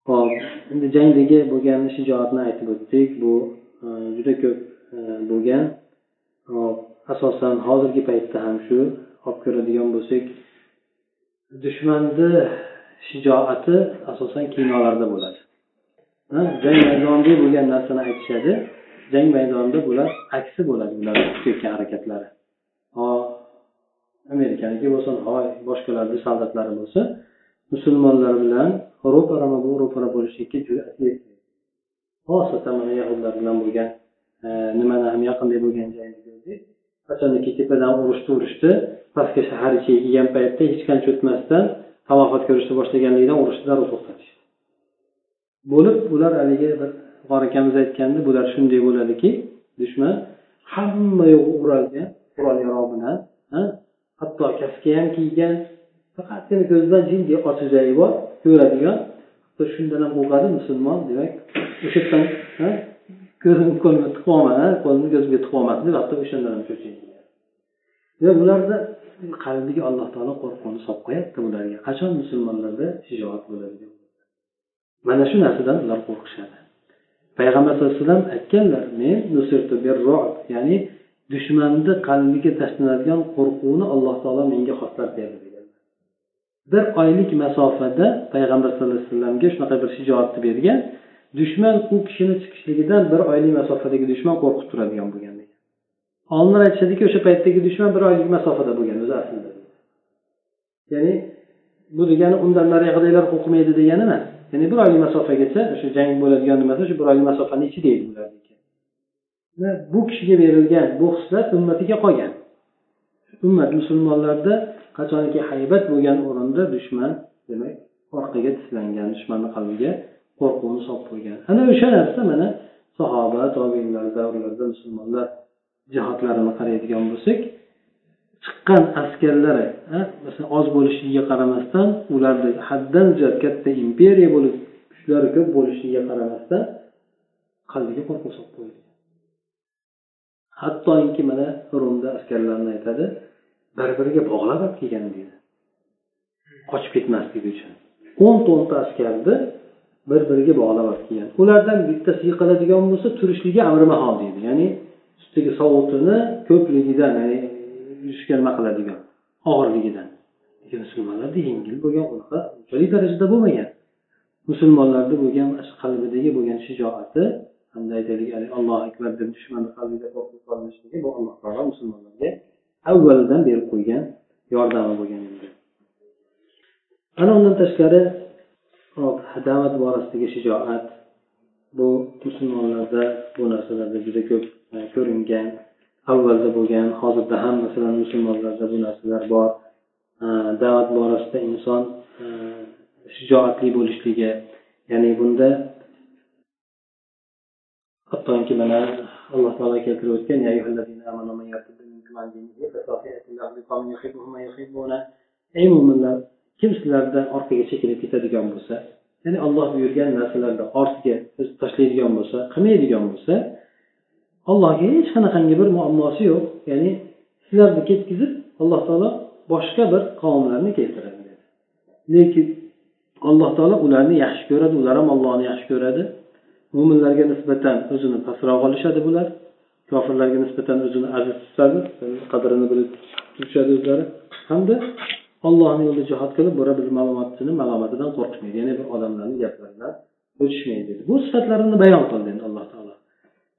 hop. Endi jangdagi bo'lgan shijoatni aytib o'tdik. Bu e, juda ko'p e, bo'lgan. Hop. Asosan hozirgi paytda ham shu olib ko'radigan bo'lsak dushmanni shijoati asosan kinolarda bo'ladi. Jang maydonida bo'lgan narsani aytishadi. Jang maydonida bular aksi bo'ladi ular qilib harakatlari. Ho amerikaniki bo'lsin hoy boshqalarni soldatlari bo'lsin. Musulmonlar bilan ro'parama bu ro'para bo'lishlikka jur'at xosatan mana yahudlar bilan bo'lgan e, nimani ham yaqinda bo'lgan jangni ko'rdik tepadan urushdi turishdi pastga shahar ichiga kelgan paytda hech qancha o'tmasdan talofat ko'rishni boshlaganligidan urushni darrov to'xtatishdi. Bo'lib ular haligi bir g'or akamiz aytgandi bular shunday bo'ladiki dushman hamma yo'g'i o'ralgan qurol yarog' bilan hatto kaska ham kiygan faqatgina ko'zidan jinday ochiq joyi bor ko'radigan. Shundan ham qo'rqadi musulmon demak o'sha yerdan ko'zini qo'lini tiqib olma qo'lini ko'ziga tiqib olmasin deb hatto o'shandan ham cho'chiydi. Bularda qalbiga alloh taolo qo'rquvni solib qo'yapti bularga. Qachon musulmonlarda shijoat bo'ladi mana shu narsadan ular qo'rqishadi. Payg'ambar sallallohu alayhi vasallam aytganlar men ya'ni dushmanni qalbiga tashlanadigan qo'rquvni alloh taolo menga xoslab berdi bir oylik masofada payg'ambar sallallohu alayhi vasallamga shunaqa bir shijoatni bergan dushman u kishini chiqishligidan bir oylik masofadagi dushman qo'rqib turadigan bo'lgan degan. Olimlar aytishadiki o'sha paytdagi dushman bir oylik masofada bo'lgan o'zi aslida. Ya'ni bu degani undan nariyog'idagilar qo'rqmaydi degani emas. Ya'ni bir oylik masofagacha o'sha jang bo'ladigan nimada shu bir oylik masofani ichida edi ular bu kishiga berilgan bu xislat ummatiga qolgan. Ummat musulmonlarda qachonki haybat bo'lgan o'rinda dushman demak orqaga tislangan dushmanni qalbiga qo'rquvni solib qo'ygan. Ana o'sha narsa mana sahoba tobeinlar davrlarida musulmonlar jihodlarini qaraydigan bo'lsak chiqqan askarlari masalan oz bo'lishligiga qaramasdan ularni haddan ziyod katta imperiya bo'lib kuchlari ko'p bo'lishligiga qaramasdan qalbiga qo'rquv solib qo'ydi. Hattoki mana rumda askarlarni aytadi bir biriga bog'lab olib kelgan deydi qochib ketmasligi uchun. O'nta o'nta askarni bir biriga bog'lab olib kelgan. Ulardan bittasi yiqiladigan bo'lsa turishligi amri mahol deydi ya'ni ustidagi sovutini ko'pligidan ya'ni yurishga nima qiladigan og'irligidan. Lekin musulmonlarda yengil bo'lgan unaqa unchalik darajada bo'lmagan. Musulmonlarda bo'lgan qalbidagi bo'lgan shijoati hamda aytaylik allohu akbar deb dushmanni qalbiga qo'rquv solinishligi bu alloh taolo musulmonlarga avvaldan berib qo'ygan yordami bo'lgan endi ana undan tashqari da'vat borasidagi shijoat. Bu musulmonlarda bu narsalarda juda ko'p e, ko'ringan avvalda bo'lgan hozirda ham masalan musulmonlarda bu narsalar bor. E, da'vat borasida inson e, shijoatli bo'lishligi ya'ni bunda hattoki mana alloh taolo keltirib o'tgan ey mo'minlar kim sizlardan orqaga chekinib ketadigan bo'lsa ya'ni olloh buyurgan narsalarni ortga tashlaydigan bo'lsa qilmaydigan bo'lsa allohga hech qanaqangi bir muammosi yo'q. Ya'ni sizlarni ketkizib alloh taolo boshqa bir qavmlarni keltiradi. Lekin alloh taolo ularni yaxshi ko'radi ular ham ollohni yaxshi ko'radi. Mo'minlarga nisbatan o'zini pastroq olishadi bular. Kofirlarga nisbatan o'zini aziz tutadi qadrini bilib turishadi o'zlari. Hamda ollohni yo'lida jihod qilib bora bir ma'lumotchini malomatidan qo'rqishmaydi. Ya'ni bir odamlarni gaplaridan o'tishmaydi bu sifatlarini bayon qildi endi alloh taolo.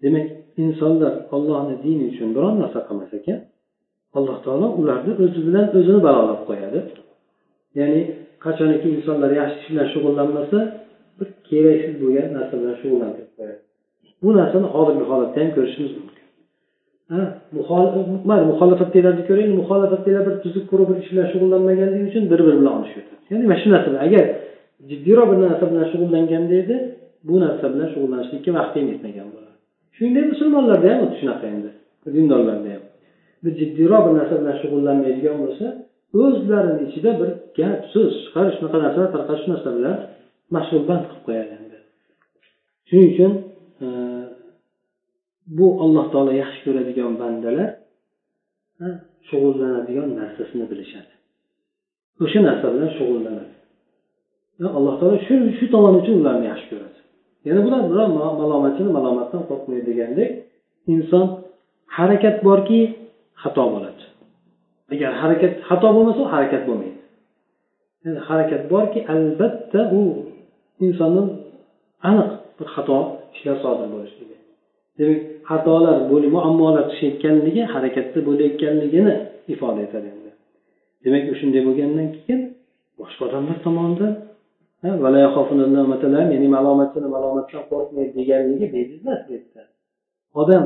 Demak insonlar ollohni dini uchun biron narsa qilmas ekan alloh taolo ularni o'zi bilan o'zini balolab qo'yadi. Ya'ni qachoniki insonlar yaxshi ish bilan shug'ullanmasa bir keraksiz bo'lgan narsa bilan shug'ullantirib qo'yadi. Bu narsani hozirgi holatda ham ko'rishimiz mumkin. Mayli muxolifatdagilarni ko'ring muxolifatdagilar bir tuzuk quruq bir ish bilan shug'ullanmaganligi uchun bir biri bilan olishib ya'ni mana shu narsa bilan agar jiddiyroq bir narsa bilan shug'ullanganda edi bu narsa bilan shug'ullanishlikka vaqti ham yetmagan bo'ladi. Shuningdek musulmonlarda ham xuddi shunaqa endi dindorlarda ham. Bir jiddiyroq bir narsa bilan shug'ullanmaydigan bo'lsa o'zlarini ichida bir gap so'z chiqarish shunaqa narsalar tarqatish shu narsa bilan mashg'ul band qilib qo'yadi endi. Shuning uchun e, bu alloh taolo yaxshi ko'radigan bandalar shug'ullanadigan narsasini bilishadi. O'sha narsa bilan shug'ullanadi. Alloh taolo shu shu tomon uchun ularni yaxshi ko'radi. Yana bular biror malomatchini malomatdan qo'rqmaydi degandek inson harakat borki xato bo'ladi. Agar harakat xato bo'lmasa harakat bo'lmaydi. Yani harakat borki albatta u insondan aniq bir xato ishlar sodir bo'lishligi demak xatolar muammolar tushayotganligi harakatda bo'layotganligini ifoda etadi endi. Demak u shunday bo'lgandan keyin boshqa odamlar tomonidan ya'ni malomatchini malomatdan qo'rqmaydi deganligi bejiz emas bu yerda. Odam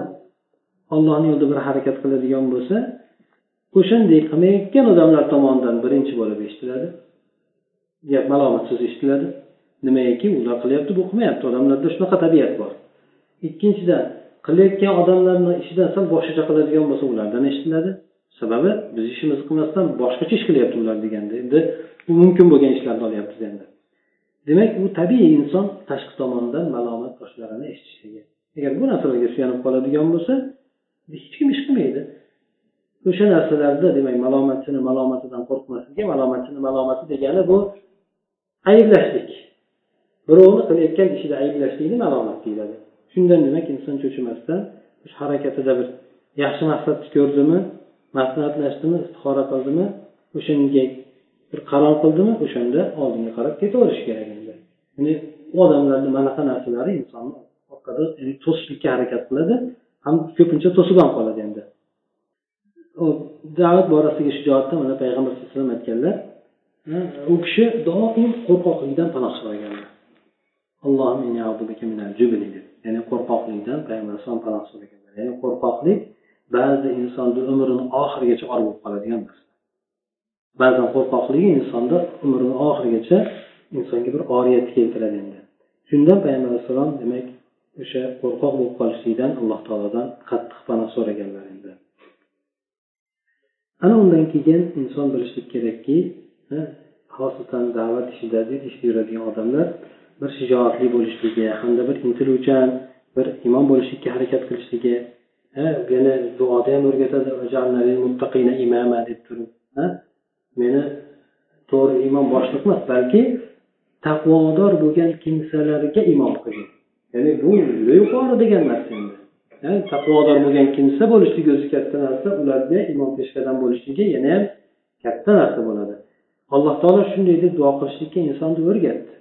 ollohni yo'lida bir harakat qiladigan bo'lsa o'shanday qilmayotgan odamlar tomonidan birinchi bo'lib eshitiladi. Gap malomat so'zi eshitiladi. Nimagaki ular qilyapti bu qilmayapti. Odamlarda shunaqa tabiat bor. Ikkinchidan qilayotgan odamlarni ishidan sal boshqacha qiladigan bo'lsa ulardan eshitiladi. Sababi biz ishimizni qilmasdan boshqacha ish qilyapti ular deganda. Endi bu mumkin bo'lgan ishlarni olyapmiz endi. Demak u tabiiy inson tashqi tomondan malomat toshlarini eshitishligi agar bu narsalarga suyanib qoladigan bo'lsa hech kim ish qilmaydi. O'sha narsalarda demak malomatchini malomatidan qo'rqmasligi malomatchini malomati degani bu ayblashlik. Birovni qilayotgan ishida ayblashlikni malomat deyiladi. Shundan demak inson cho'chimasdan harakatida bir yaxshi maqsadni ko'rdimi maslahatlashdimi istihora qildimi o'shanga bir qaror qildimi o'shanda oldinga qarab ketaverish kerak endi. Ya'ni u odamlarni manaqa narsalari insonni orqada to'sishlikka harakat qiladi ham ko'pincha to'sib ham qoladi endi. Da'vat borasidagi shijoatda mana payg'ambar sallallohu alayhi vasallam aytganlar u kishi doim qo'rqoqlikdan panoh so'raganlar ya'ni qo'rqoqlikdan payg'ambar alayhisalom panoh so'raganlar ya'ni qo'rqoqlik ba'zida insonni umrini oxirigacha or bo'lib qoladigan narsa ba'zan qo'rqoqligi insonda umrini oxirigacha insonga bir oriyat keltiradi endi. Shundan payg'ambar alayhissalom demak o'sha qo'rqoq bo'lib qolishlikdan alloh taolodan qattiq panoh so'raganlar endi. Ana undan keyin inson bilishlik kerakki xosatan da'vat ishida ishda yuradigan odamlar bir shijoatli bo'lishligi hamda bir intiluvchan bir imom bo'lishlikka harakat qilishligi yana duoda ham o'rgatadi deb turib meni to'g'ri imom boshliq emas balki taqvodor bo'lgan kimsalarga imom qilgin ya'ni bu juda yuqori degan narsa endi. Taqvodor bo'lgan kimsa bo'lishligi o'zi katta narsa ularga imom peshqadam bo'lishligi yana ham katta narsa bo'ladi. Alloh taolo shunday deb duo qilishlikka insonni o'rgatdi.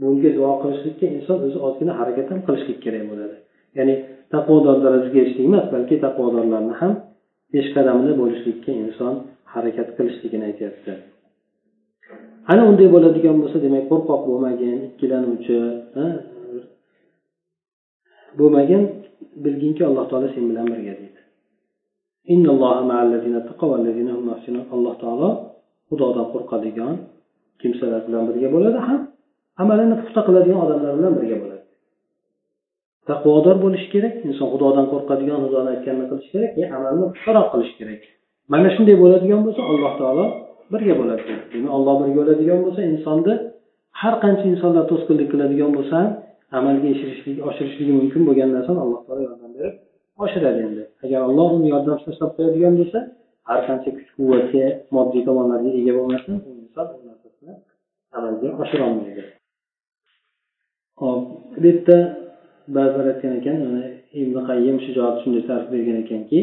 Bunga duo qilishlikka inson o'zi ozgina harakat ham qilishlik kerak bo'ladi. Ya'ni taqvodor darajasiga erishishlik emas balki taqvodorlarni ham peshqadamida bo'lishlikka inson harakat qilishligini aytyapti. Ana unday bo'ladigan bo'lsa demak qo'rqoq bo'lmagin ikkilanuvchi bo'lmagin bilginki alloh taolo sen bilan birga deydi. Alloh taolo xudodan qo'rqadigan kimsalar bilan birga bo'ladi. Ham amalini puxta qiladigan odamlar bilan birga bo'ladi. Taqvodor bo'lishi kerak inson xudodan qo'rqadigan xudoni aytganini qilishi kerak keyin amalni puxtaroq qilish kerak. Mana shunday bo'ladigan bo'lsa alloh taolo birga bo'ladi. Demak olloh birga bo'ladigan bo'lsa insonni har qancha insonlar to'sqinlik qiladigan bo'lsa ham amalga erishishlik oshirishligi mumkin bo'lgan narsani alloh taolo yordam berib oshiradi endi. Agar alloh uni yordamchi tashlab qo'yadigan bo'lsa har qancha kuch quvvatga moddiy tomonlarga ega bo'lmasin u inson u narsasini amalga oshirolmaydi hop bu yerda ba'zilar aytgan ekan ibn qayyim shijoat shunday ta'rif bergan ekanki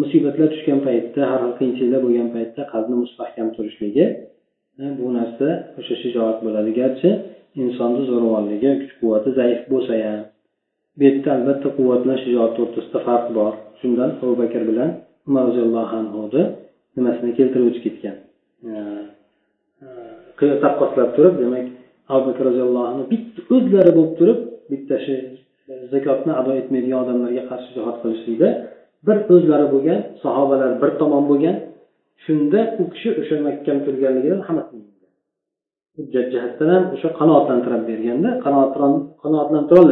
musibatlar tushgan paytda har xil qiyinchiliklar bo'lgan paytda qalbni mustahkam turishligi e, bu narsa o'sha shijoat bo'ladi. Garchi insonni zo'ravonligi kuch quvvati zaif bo'lsa ham bu yerda albatta quvvat bilan shijoat o'rtasida farq bor. Shundan abu bakr bilan umar roziyallohu anhuni nimasini keltirib ketgan. E, e, Taqqoslab turib demak abu bakr roziyallohu anhu bitta o'zlari bo'lib turib bitta shu zakotni ado etmaydigan odamlarga qarshi jihod qilishlikda bir o'zlari bo'lgan sahobalar bir tomon bo'lgan. Shunda u kishi o'sha mahkam turganligidan hammasini hujjat jihatdan ham o'sha qanoatlantirib berganda qanoatlantira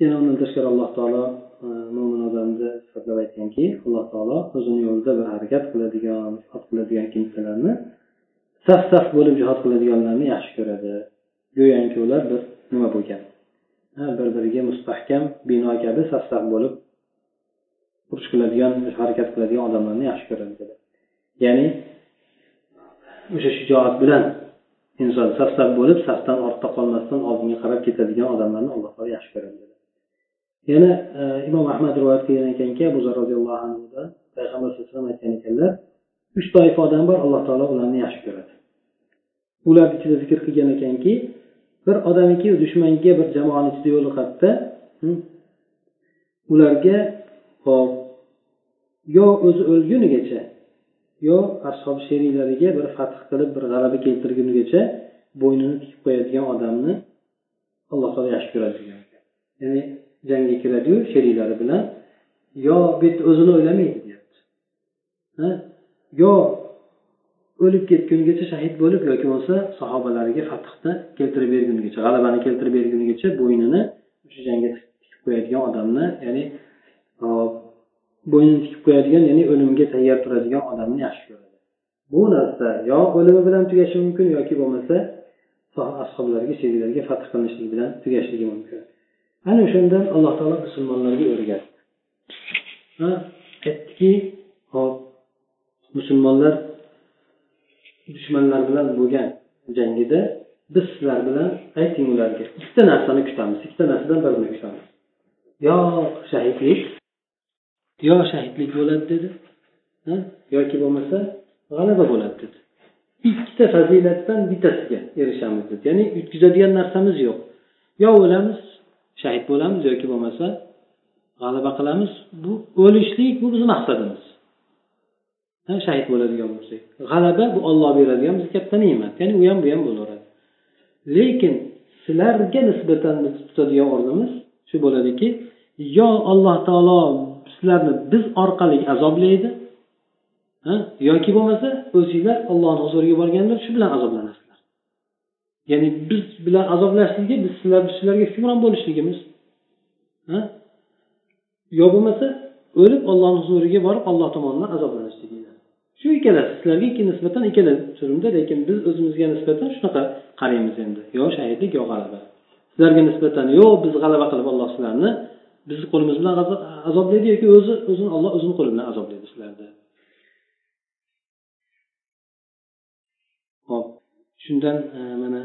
yana undan tashqari alloh taolo e, mo'min odamni sifatlab aytganki alloh taolo o'zini yo'lida bir harakat qiladigan jihod qiladigan kimsalarni saf saf bo'lib jihod qiladiganlarni yaxshi ko'radi. Go'yoki ular bir nima bo'lgan? Bir biriga mustahkam bino kabi saf saf bo'lib urush qiladigan harakat qiladigan odamlarni yaxshi ko'radi dedi. Ya'ni o'sha shijoat bilan inson saf saf bo'lib safdan ortda qolmasdan oldinga qarab ketadigan odamlarni alloh taolo yaxshi ko'radi dedi. Yana e, imom ahmad rivoyat qilgan ekanki abu zar roziyallohu anhudan payg'ambar sallallohu alayhi vasallam aytgan ekanlar uch toifa odam bor alloh taolo ularni yaxshi ko'radi. Ularni ichida zikr qilgan ekanki bir odamiki dushmanga bir jamoani ichida yo'liqadida ularga hop yo o'zi o'lgunigacha yo ashob sheriklariga bir fath qilib bir g'alaba keltirgunigacha bo'ynini tikib qo'yadigan odamni alloh taolo yaxshi ko'radi degan ya'ni jangga kiradiyu sheriklari bilan yo bu yerda o'zini o'ylamaydi deyapti. Yo o'lib ketgunigacha shahid bo'lib yoki bo'lmasa sahobalariga fathni keltirib bergunigacha g'alabani keltirib bergunigacha bo'ynini o'sha jangga tikib qo'yadigan odamni ya'ni bo'ynini tikib qo'yadigan ya'ni o'limga tayyor turadigan odamni yaxshi ko'radi. Bu narsa yo o'limi bilan tugashi mumkin yoki bo'lmasa ashoblarga sheriklarga fath qilinishligi bilan tugashligi mumkin. Ana o'shandan alloh taolo musulmonlarga o'rgatdi aytdiki hop musulmonlar dushmanlar bilan bo'lgan jangida biz sizlar bilan ayting ularga ikkita narsani kutamiz ikkita narsadan birini kutamiz. Yo shahidlik. Yo shahidlik bo'ladi dedi. Yoki bo'lmasa g'alaba bo'ladi dedi. Ikkita fazilatdan bittasiga erishamiz dedi. Ya'ni yutkazadigan narsamiz yo'q. Yo o'lamiz shahid bo'lamiz yoki bo'lmasa g'alaba qilamiz. Bu o'lishlik bu bizni maqsadimiz. Shahid bo'ladigan bo'lsak. G'alaba bu olloh beradigan bizga katta ne'mat. Ya'ni u ham bu ham bo'laveradi. Lekin sizlarga nisbatan biz tutadigan o'rnimiz shu bo'ladiki yo alloh taolo sizlarni biz orqali azoblaydi yoki bo'lmasa o'zinglar ollohni huzuriga borganda shu bilan azoblanasizlar ya'ni biz bilan azoblashligi biz sizlar sizlarga hukmron bo'lishligimiz yo bo'lmasa o'lib ollohni huzuriga borib olloh tomonidan azoblanishliginglar shu ikkalasi sizlarga ikki nisbatan ikkala tushunimda lekin biz o'zimizga nisbatan shunaqa qaraymiz endi. Yo shahidlik yo g'alaba. Sizlarga nisbatan yo'q biz g'alaba qilib olloh sizlarni bizni qo'limiz bilan azoblaydi yoki o'zi o'zini olloh o'zini qo'li bilan azoblaydi sizlarni. Shundan e, mana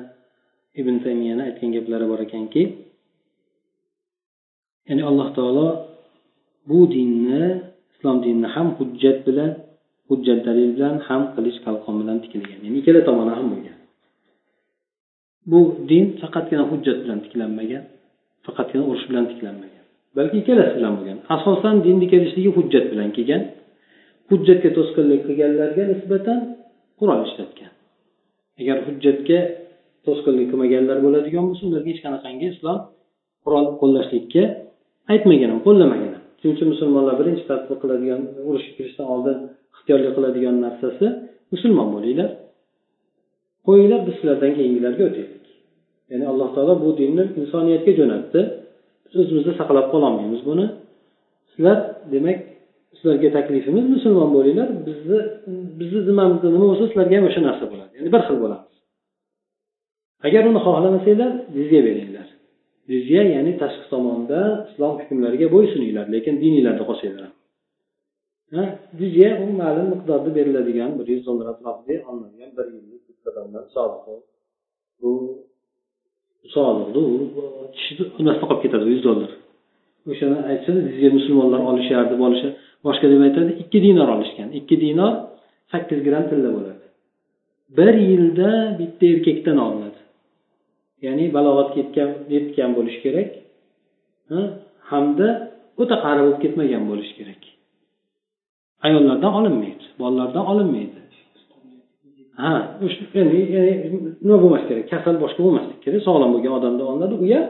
ibn taymiyani aytgan gaplari bor ekanki ya'ni alloh taolo bu dinni islom dinini ham hujjat bilan hujjat dalil bilan ham qilich qalqon bilan tikilgan ya'ni ikkala tomoni ham bo'lgan. Bu din faqatgina hujjat bilan tiklanmagan faqatgina urush bilan tiklanmagan. Balki ikkalasi bilan bo'lgan. Asosan dinni kelishligi hujjat bilan kelgan. Hujjatga to'sqinlik qilganlarga nisbatan qurol ishlatgan. Agar hujjatga to'sqinlik qilmaganlar bo'ladigan bo'lsa ularga hech qanaqangi islom qurol qo'llashlikka aytmagan ham qo'llamagan ham shuning uchun musulmonlar birinchi tadbiq qiladigan urushga kirishdan oldin ixtiyorlik qiladigan narsasi musulmon bo'linglar. Qo'yinglar biz sizlardan keyingilarga o'taylik. Ya'ni alloh taolo bu dinni insoniyatga jo'natdi. Biz o'zimizda saqlab qololmaymiz buni. Sizlar demak sizlarga taklifimiz musulmon bo'linglar bizni bizni zimmamizda nima bo'lsa sizlarga ham o'sha narsa bo'ladi ya'ni bir xil bo'lamiz agar uni xohlamasanglar jizya beringlar jizya ya'ni tashqi tomonda islom hukmlariga bo'ysuninglar lekin diniylarda qolsanglar jizya bu ma'lum miqdorda beriladigan bir yuz dollar atrofida olinadigan bir yillik bu soliqni u nimasida qolib ketadi yuz dollar o'shani aytishadi sizga musulmonlar olishardi boshqa deb aytadi ikki dinor olishgan. Ikki dinor sakkiz gramm tilla bo'ladi bir yilda bitta erkakdan olinadi. Ya'ni balog'atga yetgan yetgan bo'lishi kerak hamda o'ta qari bo'lib ketmagan bo'lishi kerak. Ayollardan olinmaydi bolalardan olinmaydi. Ha ya'ni nima bo'lmas kerak kasal boshqa bo'lmasligi kerak sog'lom bo'lgan odamdan olinadi u ham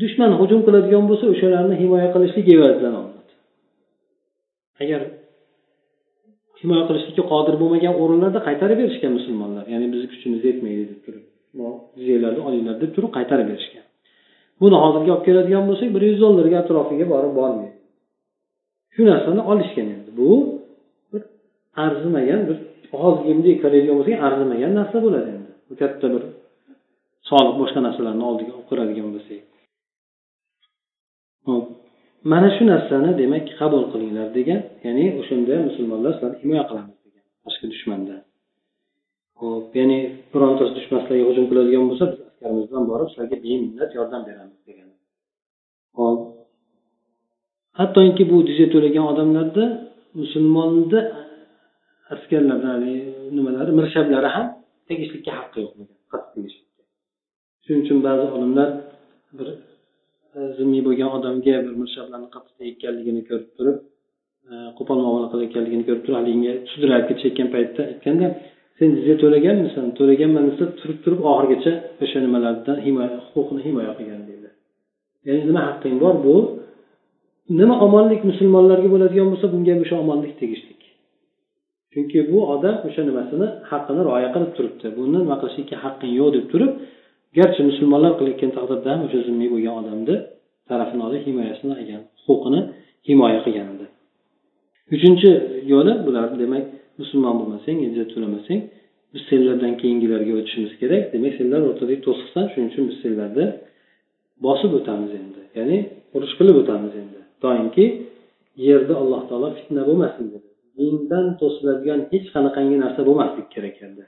dushman hujum qiladigan bo'lsa o'shalarni himoya qilishlik evazidan olinadi agar himoya qilishlikka qodir bo'lmagan o'rinlarda qaytarib berishgan musulmonlar ya'ni bizni kuchimiz yetmaydi deb turib jizyalarni olinglar deb turib qaytarib berishgan. Buni hozirga olib keladigan bo'lsak bir yuz dollarga atrofiga borib bormaydi. Shu narsani olishgan endi. Bu bir arzimagan bir hozirgi bunday qaraydigan bo'lsak arzimagan narsa bo'ladi endi. Bu katta bir soliq boshqa narsalarni oldiga olib kiradigan bo'lsak. Hop mana shu narsani demak qabul qilinglar degan ya'ni o'shanda musulmonlar sizlarni himoya qilamiz degan tashqi dushmandan hop ya'ni birontasi dushman sizlarga hujum qiladigan bo'lsa biz askarimiz bilan borib sizlarga beminnat yordam beramiz degan. Hop hattoki bu jizya to'lagan odamlarda musulmonni askarlardan nimalari mirshablari ham tegishlikka haqqi yo'q bo'lgan qattiq shuning uchun ba'zi olimlar bir zimmiy bo'lgan odamga bir mirshablarni qattiq tegayotganligini ko'rib turib e, qo'pol muomala qilayotganligini ko'rib turib haligiga sudralib ketishayotgan paytda aytganda sen jizya to'laganmisan? To'laganman desa turib turib oxirigacha o'sha nimalardan himoya huquqni himoya qilgan deydi ya'ni nima haqqing bor? Bu nima omonlik musulmonlarga bo'ladigan bo'lsa bunga ham o'sha omonlik tegishli chunki bu odam o'sha nimasini haqqini rioya qilib turibdi. Buni nima qilishlikka haqqing yo'q deb turib garchi musulmonlar qilayotgan taqdirda ham o'sha zimmiy bo'lgan odamni tarafini olib himoyasini olgan huquqini himoya qilgan edi. Uchinchi yo'li bular demak musulmon bo'lmasang izzat to'lamasang biz senlardan keyingilarga o'tishimiz kerak. Demak senlar o'rtadagi to'siqsan shuning uchun biz senlarni bosib o'tamiz endi. Ya'ni urush qilib o'tamiz endi. Doimki yerda alloh taolo fitna bo'lmasin dedi. Dindan to'siladigan hech qanaqangi narsa bo'lmasligi kerak endi.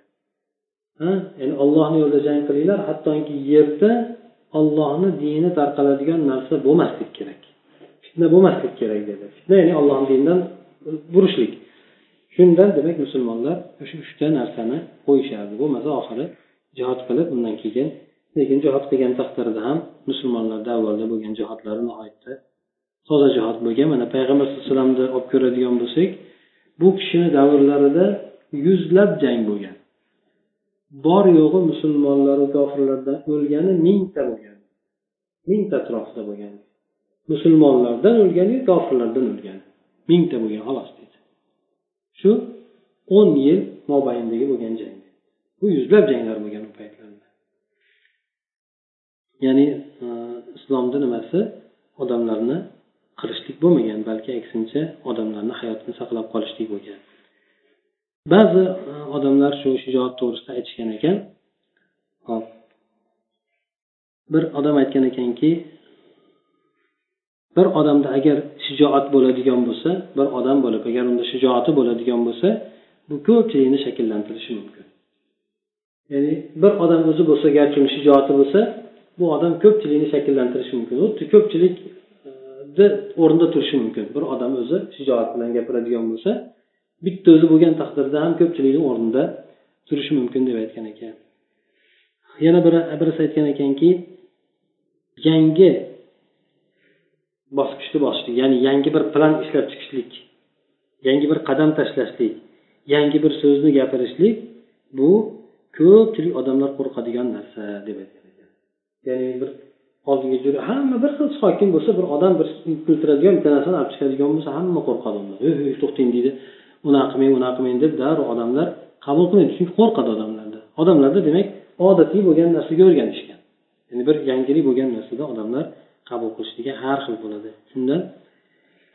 Ya'ni ollohni yo'lida jang qilinglar hattoki yerda ollohni dini tarqaladigan narsa bo'lmaslik kerak. Fitna bo'lmaslik kerak dedi. Fitna ya'ni ollohni dinidan burishlik. Shundan demak musulmonlar o'sha uchta narsani qo'yishardi. Bo'lmasa oxiri jihod qilib undan keyin lekin jihod qilgan taqdirda ham musulmonlarda avvalda bo'lgan jihodlari nihoyatda toza jihod bo'lgan. Mana payg'ambar sallallohu alayhi vasallamni olib ko'radigan bo'lsak bu kishini davrlarida yuzlab jang bo'lgan. Bor yo'g'i musulmonlaru kofirlardan o'lgani mingta bo'lgan mingta atrofida bo'lgan. Musulmonlardan o'lgani kofirlardan o'lgan mingta bo'lgan xolos deydi shu o'n yil mobaynidagi bo'lgan jang. Bu yuzlab janglar bo'lgan u paytlarda. Ya'ni e, islomni nimasi? Odamlarni qirishlik bo'lmagan balki aksincha odamlarni hayotini saqlab qolishlik bo'lgan. Ba'zi e, odamlar shu shijoat to'g'risida aytishgan ekan. Hop bir odam aytgan ekanki bir odamda agar shijoat bo'ladigan bo'lsa bir odam bo'lib agar unda shijoati bo'ladigan bo'lsa bu ko'pchilikni shakllantirishi mumkin. Ya'ni bir odam o'zi bo'lsa garchi uni shijoati bo'lsa bu odam ko'pchilikni shakllantirishi mumkin. Xuddi ko'pchilikni e, o'rnida turishi mumkin. Bir odam o'zi shijoat bilan gapiradigan bo'lsa bitta o'zi bo'lgan taqdirda ham ko'pchilikni o'rnida turishi mumkin deb aytgan ekan. Yana biri birisi aytgan ekanki yangi bosqichni bosishlik ya'ni yangi bir plan ishlab chiqishlik yangi bir qadam tashlashlik yangi bir so'zni gapirishlik bu ko'pchilik odamlar qo'rqadigan narsa deb aytgan ekan. Ya'ni bir oldinga jur hamma bir xil hokim bo'lsa bir odam bir kultiradigan bitta narsani olib chiqadigan bo'lsa hamma qo'rqadi undan. To'xtang deydi. Unaqa qilmang bunaqa qilmang deb darrov odamlar qabul qilmaydi. Chunki qo'rqadi odamlarda. Odamlarda demak odatiy bo'lgan narsaga o'rganishgan. Ya'ni bir yangilik bo'lgan narsada odamlar qabul qilishligi har xil bo'ladi. Shundan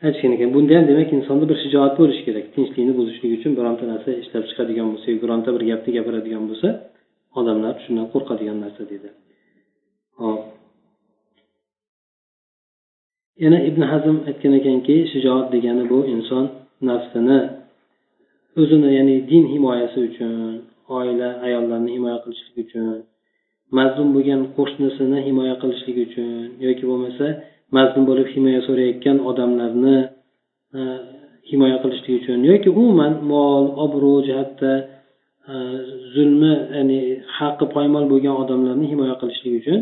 aytishgan ekan bunda ham demak insonda bir shijoat bo'lishi kerak. Tinchlikni buzishlik uchun bironta narsa ishlab chiqadigan bo'lsa bironta bir gapni gapiradigan bo'lsa odamlar shundan qo'rqadigan narsa dedi hop. Yana ibn hazm aytgan ekanki shijoat degani bu inson nafsini o'zini ya'ni din himoyasi uchun oila ayollarni himoya qilishlik uchun mazlum bo'lgan qo'shnisini himoya qilishlik uchun yoki bo'lmasa mazlum bo'lib himoya so'rayotgan odamlarni e, himoya qilishlik uchun yoki umuman mol obro' jihatda e, zulmi ya'ni haqqi poymol bo'lgan odamlarni himoya qilishlik uchun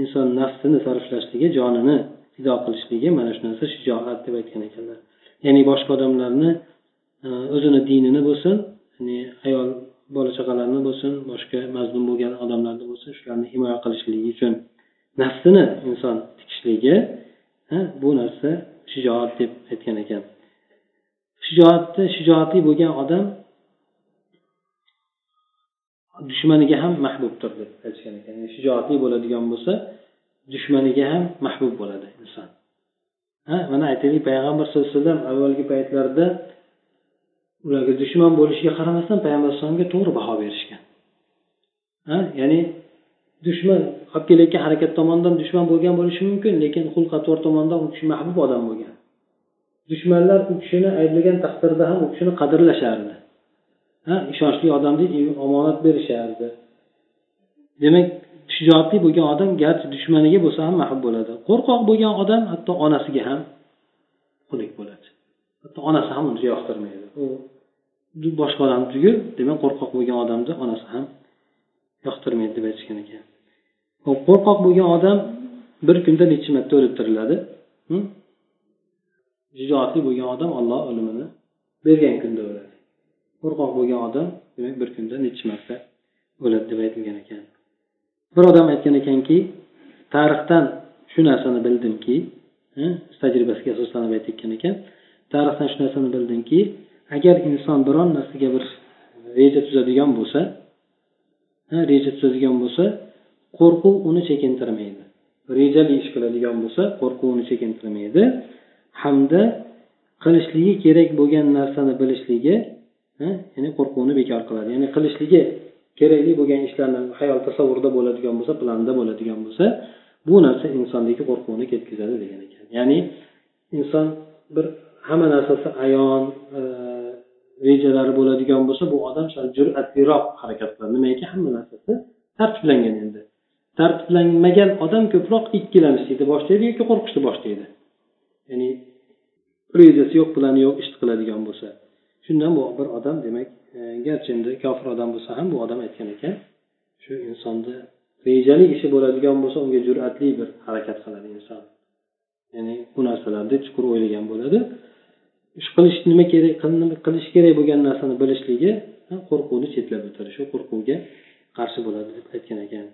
inson nafsini sarflashligi jonini fido qilishligi mana shu narsa shijoat deb aytgan ekanlar. Ya'ni boshqa odamlarni Э, o'zini dinini bo'lsin ya'ni ayol bola chaqalarni bo'lsin boshqa mazlum bo'lgan odamlarni bo'lsin shularni himoya qilishligi uchun nafsini inson tikishligi bu narsa shijoat deb aytgan ekan. Shijoatni shijoatli bo'lgan odam dushmaniga ham mahbubdir deb aytishgan ekan. Shijoatli bo'ladigan bo'lsa dushmaniga ham mahbub bo'ladi inson. Ha mana aytaylik payg'ambar sallallohu alayhi vasallam avvalgi paytlarda ularga dushman bo'lishiga qaramasdan payg'ambar alayhisalomga to'g'ri baho berishgan. Ha? Ya'ni dushman olib kelayotgan harakat tomonidan dushman bo'lgan bo'lishi mumkin lekin xulq atvor tomonidan u kishi mahbub odam bo'lgan. Dushmanlar u kishini ayblagan taqdirda ham u kishini qadrlashardi. Ha? Ishonchli odam deb omonat berishardi. Demak shijoatli bo'lgan odam garchi dushmaniga bo'lsa ham mahbub bo'ladi. Qo'rqoq bo'lgan odam hatto onasiga ham xunuk bo'ladi. Hatto onasi ham uni yoqtirmaydi u boshqa odam tugul demak qo'rqoq bo'lgan odamni onasi ham yoqtirmaydi deb aytishgan ekan. Qo'rqoq bo'lgan odam bir kunda necha marta o'lib tiriladi? Hm? Shijoatli bo'lgan odam olloh o'limini bergan kunda o'ladi. Qo'rqoq bo'lgan odam demak bir kunda necha marta o'ladi deb aytilgan ekan. Bir odam aytgan ekanki tarixdan shu narsani bildimki hm? tajribasiga asoslanib aytayotgan ekan tarixdan shu narsani bildimki agar inson biron narsaga bir reja tuzadigan bo'lsa reja tuzadigan bo'lsa qo'rquv uni chekintirmaydi. Rejali ish qiladigan bo'lsa qo'rquv uni chekintirmaydi. Hamda qilishligi kerak bo'lgan narsani bilishligi ya'ni qo'rquvni bekor qiladi. Ya'ni qilishligi kerakli bo'lgan ishlarni hayol tasavvurida bo'ladigan bo'lsa planda bo'ladigan bo'lsa bu narsa insondagi qo'rquvni ketkazadi degan ekan. Ya'ni inson bir hamma narsasi ayon e, rejalari bo'ladigan bo'lsa bu odam sal jur'atliroq harakat qiladi. Nimaiki hamma narsasi tartiblangan endi. Tartiblanmagan odam ko'proq ikkilanishlikni boshlaydi yoki qo'rqishni boshlaydi. Ya'ni rejasi yo'q plani yo'q ish qiladigan bo'lsa. Shundan bu bir odam demak e, garchi endi kofir odam bo'lsa ham bu odam aytgan ekan shu insonni rejali ishi bo'ladigan bo'lsa unga jur'atli bir harakat qiladi inson. Ya'ni bu narsalarni chuqur o'ylagan bo'ladi. Ish qilish nima kerak qilish kerak bo'lgan narsani bilishligi qo'rquvni chetlab o'tadi shu qo'rquvga qarshi bo'ladi deb aytgan ekan.